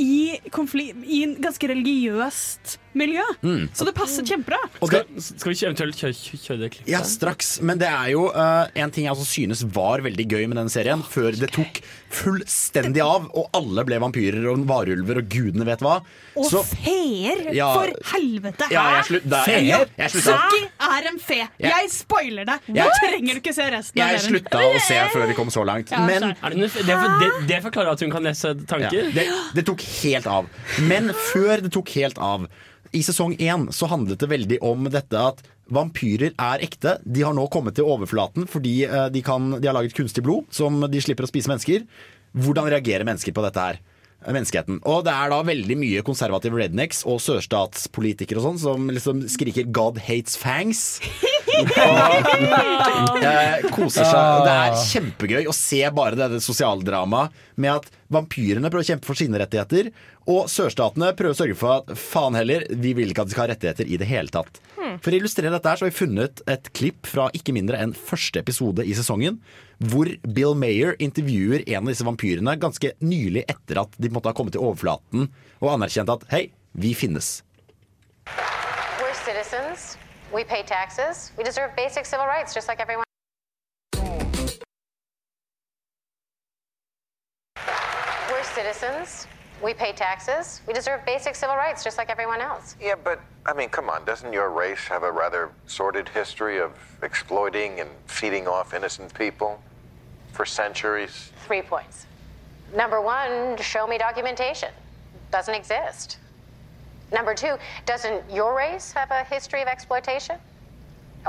i, i ganske religiøst miljø. Mm. Så det passer kjempebra. Skal, skal vi ikke eventuelt kjøre, kjøre det klippet? Ja, straks. Men det er jo uh, en ting jeg også synes var veldig gøy med den serien, før det tok fullstendig av, og alle ble vampyrer og varulver og gudene vet hva. Og Så- feer! Ja. For helvete! Ja, jeg slutt- da- Feer? jeg- jeg slutta. Saki er en fe. Jeg- Jeg spoiler deg. Nå Jeg- trenger du ikke se resten av Jeg serien. slutta å se før vi kom så langt. Ja, Men. Er det, det, det, det forklarer at hun kan lese tanker? Ja, det, det tok helt av. Men før det tok helt av I sesong én så handlet det veldig om dette at vampyrer er ekte. De har nå kommet til overflaten fordi eh, de, kan, de har laget kunstig blod som de slipper å spise mennesker. Hvordan reagerer mennesker på dette her? Eh, Menneskeheten. Og det er da veldig mye konservative rednecks og sørstatspolitikere og sånn som liksom skriker 'God hates fangs'. eh, koser seg. Det er kjempegøy å se bare dette det sosialdramaet med at vampyrene prøver å kjempe for sine rettigheter, og sørstatene prøver å sørge for at faen heller, vi vil ikke at de skal ha rettigheter i det hele tatt. Hmm. For å illustrere dette her så har vi funnet et klipp fra ikke mindre enn første episode i sesongen, hvor Bill Mayer intervjuer en av disse vampyrene ganske nylig etter at de måtte ha kommet til overflaten og anerkjent at hei, vi finnes. We're citizens. We pay taxes. We deserve basic civil rights just like everyone. We're citizens. We pay taxes. We deserve basic civil rights just like everyone else. Yeah, but I mean, come on, doesn't your race have a rather sordid history of exploiting and feeding off innocent people for centuries? Three points. Number one, show me documentation. Doesn't exist. Number two, doesn't your race have a history of exploitation?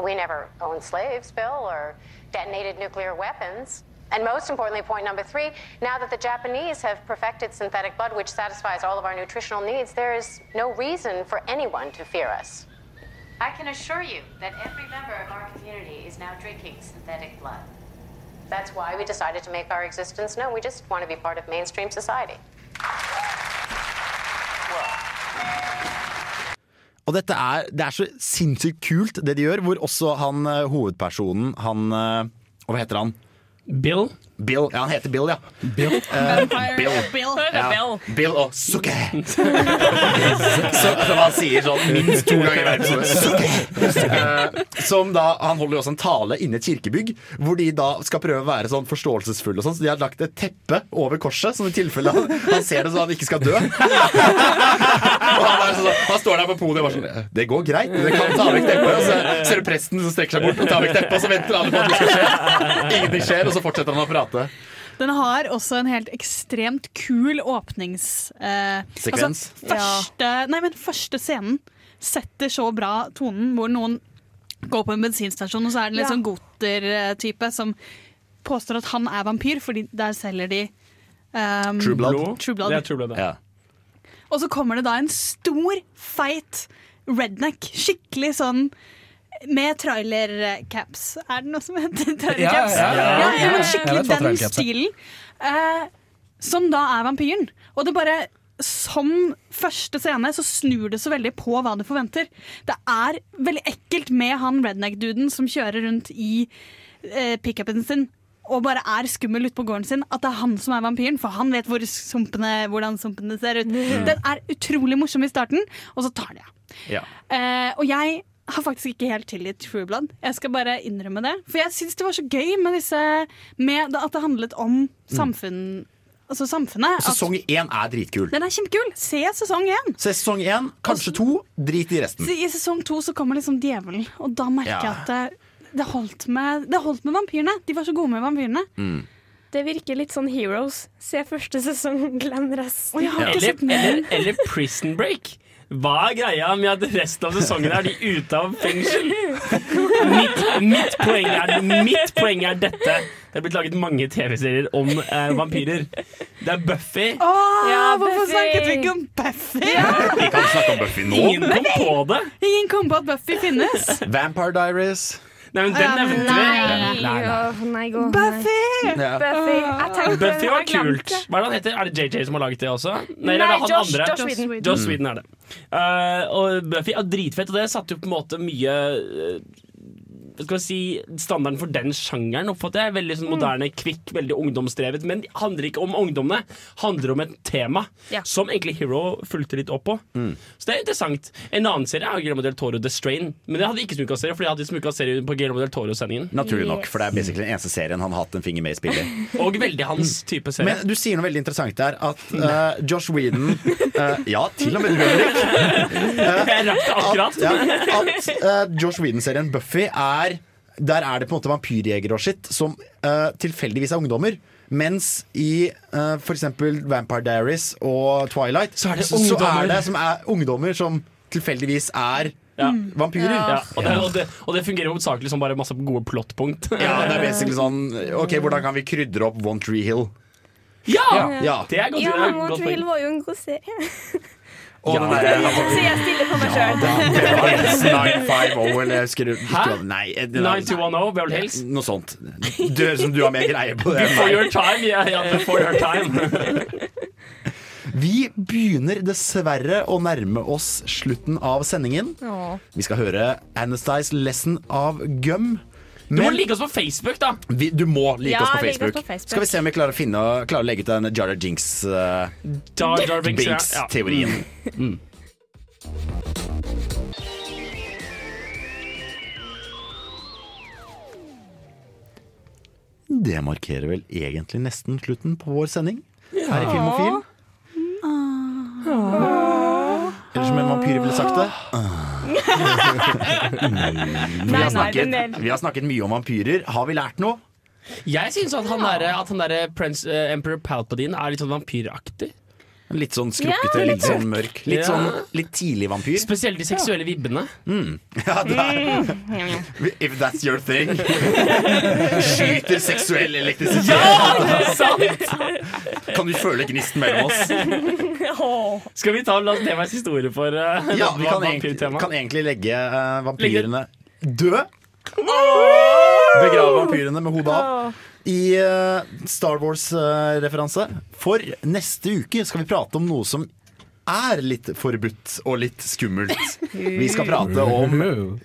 We never owned slaves, Bill, or detonated nuclear weapons. And most importantly, point number three, now that the Japanese have perfected synthetic blood, which satisfies all of our nutritional needs, there is no reason for anyone to fear us. I can assure you that every member of our community is now drinking synthetic blood. That's why we decided to make our existence known. We just want to be part of mainstream society. Og dette er, det er så sinnssykt kult det de gjør, hvor også han eh, hovedpersonen, han eh, Hva heter han? Bill? Bill, Ja, han heter Bill, ja. Bill. Eh, Bill. Bill. Ja. Bill. Bill og Sukke. som han sier sånn minst to ganger i verden. Sukke. Eh, som da, Han holder jo også en tale inne i et kirkebygg, hvor de da skal prøve å være sånn forståelsesfulle. og sånn, Så de har lagt et teppe over korset, sånn i tilfelle han, han ser det så han ikke skal dø. og han, er sånn, han står der på podiet og bare sånn Det går greit, dere kan ta vekk teppet. Og så ser du presten som strekker seg bort og tar vekk teppet, og så venter alle på at det skal skje. Ingenting skjer, og så fortsetter han å prate. Den har også en helt ekstremt kul åpnings... Eh, Sekvens? Altså, første, nei, men første scenen setter så bra tonen, hvor noen går på en bensinstasjon, og så er det litt Ja. sånn goter-type som påstår at han er vampyr, fordi der selger de um, True Blood. True Blood. Det er True Blood, ja. Og så kommer det da en stor, feit redneck. Skikkelig sånn med trailercaps. Er det noe som heter trailercaps? Ja, ja, ja. ja, men skikkelig den stilen. Eh, som da er vampyren. Og det bare som første scene så snur det så veldig på hva du forventer. Det er veldig ekkelt med han redneck-duden som kjører rundt i eh, pickupen sin og bare er skummel ute på gården sin, at det er han som er vampyren. For han vet hvor sumpene, hvordan sumpene ser ut. Mm. Den er utrolig morsom i starten, og så tar det av. Ja. Eh, og jeg har faktisk ikke helt tilgitt True Blood. Jeg skal bare innrømme det. For jeg syns det var så gøy med disse med At det handlet om samfunn Altså samfunnet. Og Sesong én er dritkul. den er kjempekul! Se sesong én! Se sesong én, kanskje to. Drit i resten. Så I sesong to så kommer liksom djevelen, og da merker jeg at det, det, holdt med, det holdt med vampyrene. De var så gode med vampyrene. Mm. Det virker litt sånn Heroes. Se første sesong, glem resten. Eller, eller, eller Prison Break. Hva er greia med at resten av sesongen er de ute av fengsel? Mitt, mitt, poeng er, mitt poeng er dette. Det er blitt laget mange TV-serier om eh, vampyrer. Det er Buffy. Åh, Ja, hvorfor Buffy! snakket vi ikke om Buffy? Vi kan snakke om Buffy nå. Ingen kom på det. Ingen kom på at Buffy finnes. Vampire Diaries. Nei, men den Ja, nevnte Nei, vi. Nei, nei. Buffy! Ja. Buffy. Var kult. Hva er det han heter? Er det JJ som har laget det også? Nei, det er han Josh- andre. Josh Whedon. Josh Whedon er det. Uh, og Buffy er dritfett, og det satte jo på en måte mye eh, skal si, Standarden for den sjangeren oppfatter jeg. Veldig sånn moderne, kvikk, veldig ungdomsdrevet. Men det handler ikke om ungdommene, handler om et tema Ja. som egentlig Hero fulgte litt opp på. Så det er interessant. En annen serie er Guillermo del Toro, The Strain. Men det hadde ikke smuka-serie, for jeg hadde smuka-serie på Guillermo del Toro-sendingen. Naturlig nok, for det er basically den eneste serien han har hatt en finger med i spillet. Og veldig hans type serie. Men du sier noe veldig interessant der, at uh, Josh Whedon uh, Ja, til og med du, Uh, Jeg rakk det akkurat. At, ja, at eh, Josh Whedon-serien Buffy er Der er det på en måte vampyrjegere og sitt som uh, tilfeldigvis er ungdommer. Mens i uh, f.eks. Vampire Diaries og Twilight så er det, ungdommer. det som er ungdommer som tilfeldigvis er Ja. vampyrer. Ja, og, det, og, det, og det fungerer hovedsakelig som bare masse gode plottpunkt. Ja, det er basically sånn Ok, hvordan kan vi krydre opp One Tree Hill? Ja! Ja. Det er godt, Ja, er One Tree Hill var jo en god serie. Og den der, Så jeg stiller på meg sjøl. det var 950 eller jeg Hæ? Nei, det 9210 Beverly Hills. Noe sånt. Du høres ut som du har mer greie på det. Before your time. yeah, yeah, before your time. Vi begynner dessverre å nærme oss slutten av sendingen. Vi skal høre Anastice Lesson av Gum. Du må like oss på Facebook, da! Vi, du må like ja, oss på Facebook. på Facebook. Skal vi se om vi klarer å, finne, klarer å legge ut den Jarja Jinks uh, Jar Jar Binks-teorien. Eh, mm. mm. Det markerer vel egentlig nesten slutten på vår sending ja. her i Film og Filmofil. Ah. Eller som en vampyr ville sagt det. Ah. Vi har, snakket, vi har snakket mye om vampyrer. Har vi lært noe? Jeg syns at han derre der Prince uh, Emperor Palpatine er litt sånn vampyraktig. Litt sånn skrukkete, Ja, litt sånn mørk. Litt Ja. sånn litt tidlig vampyr. Spesielt de seksuelle vibbene. Mm. Ja, det er, if that's your thing. Skyter seksuell elektrisitet. Ja, det er sant! Kan du føle gnisten mellom oss? Skal vi ta La oss historie for uh, Ja, vi kan egentlig, kan egentlig legge uh, vampyrene død. Begrave vampyrene med hodet av. I eh, Star Wars-referanse. For neste uke skal vi prate om noe som er litt forbudt og litt skummelt. Vi skal prate om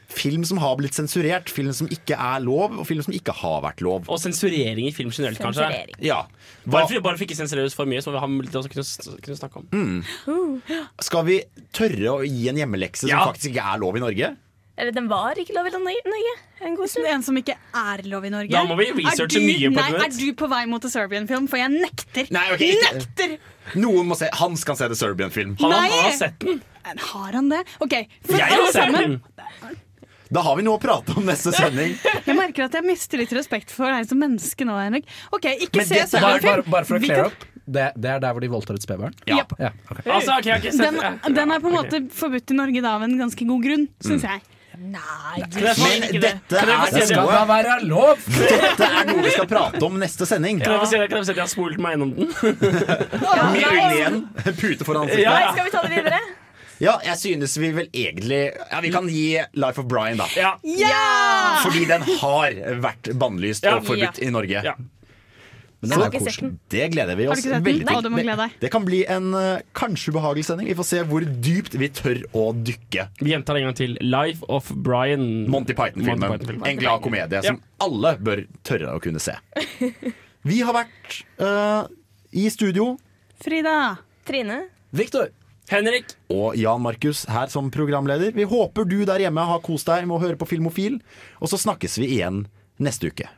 film som har blitt sensurert, film som ikke er lov, og film som ikke har vært lov. Og sensurering i film generelt, kanskje. Ja. Bare for, bare for ikke sensureres for mye, så vi har litt å kunne, kunne snakke om. Mm. Skal vi tørre å gi en hjemmelekse Ja. som faktisk ikke er lov i Norge? Eller den var ikke lov i Norge en god stund. En som ikke er lov i Norge. Da må vi researche mye på nei, det. Er du på vei mot en Serbian-film? For jeg nekter. Nei, okay, Nekter! Noen må se, Han skal se The Serbian-film. Han, han har sett den. Har han det? OK. For Jeg har alle sett sammen, den. Da har vi noe å prate om neste sending. jeg merker at jeg mister litt respekt for deg som menneske nå, Henrik. OK, ikke Men se bare, Serbian-film. bare, bare for å clear up, det, det er der hvor de voldtar et spedbarn? Ja. ja okay. Altså, okay, Den, den er på en måte forbudt i Norge da av en ganske god grunn, syns jeg. Nei, Kan jeg Men ikke det? dette er Det skal noe da være lov! Dette er noe vi skal prate om neste sending. Kan jeg få si, kan jeg få si at jeg har spolt meg innom den? Med øynene igjen. Pute foran ansiktet. Ja. Skal vi ta det videre? Ja, jeg synes vi vel egentlig Ja, Vi kan gi Life of Brian, da. Ja. Ja! Fordi den har vært bannlyst Ja. og forbudt i Norge. Ja. Men den er koselig. det gleder vi oss veldig til. Det, det kan bli en uh, kanskje ubehagelig sending. Vi får se hvor dypt vi tør å dykke. Vi gjentar en gang til. Life of Brian. Monty Python-filmen. En glad komedie som alle bør tørre å kunne se. Vi har vært uh, i studio, Frida. Trine? Victor! Henrik. og Jan Markus her som programleder. Vi håper du der hjemme har kost deg med å høre på Filmofil, og så snakkes vi igjen neste uke.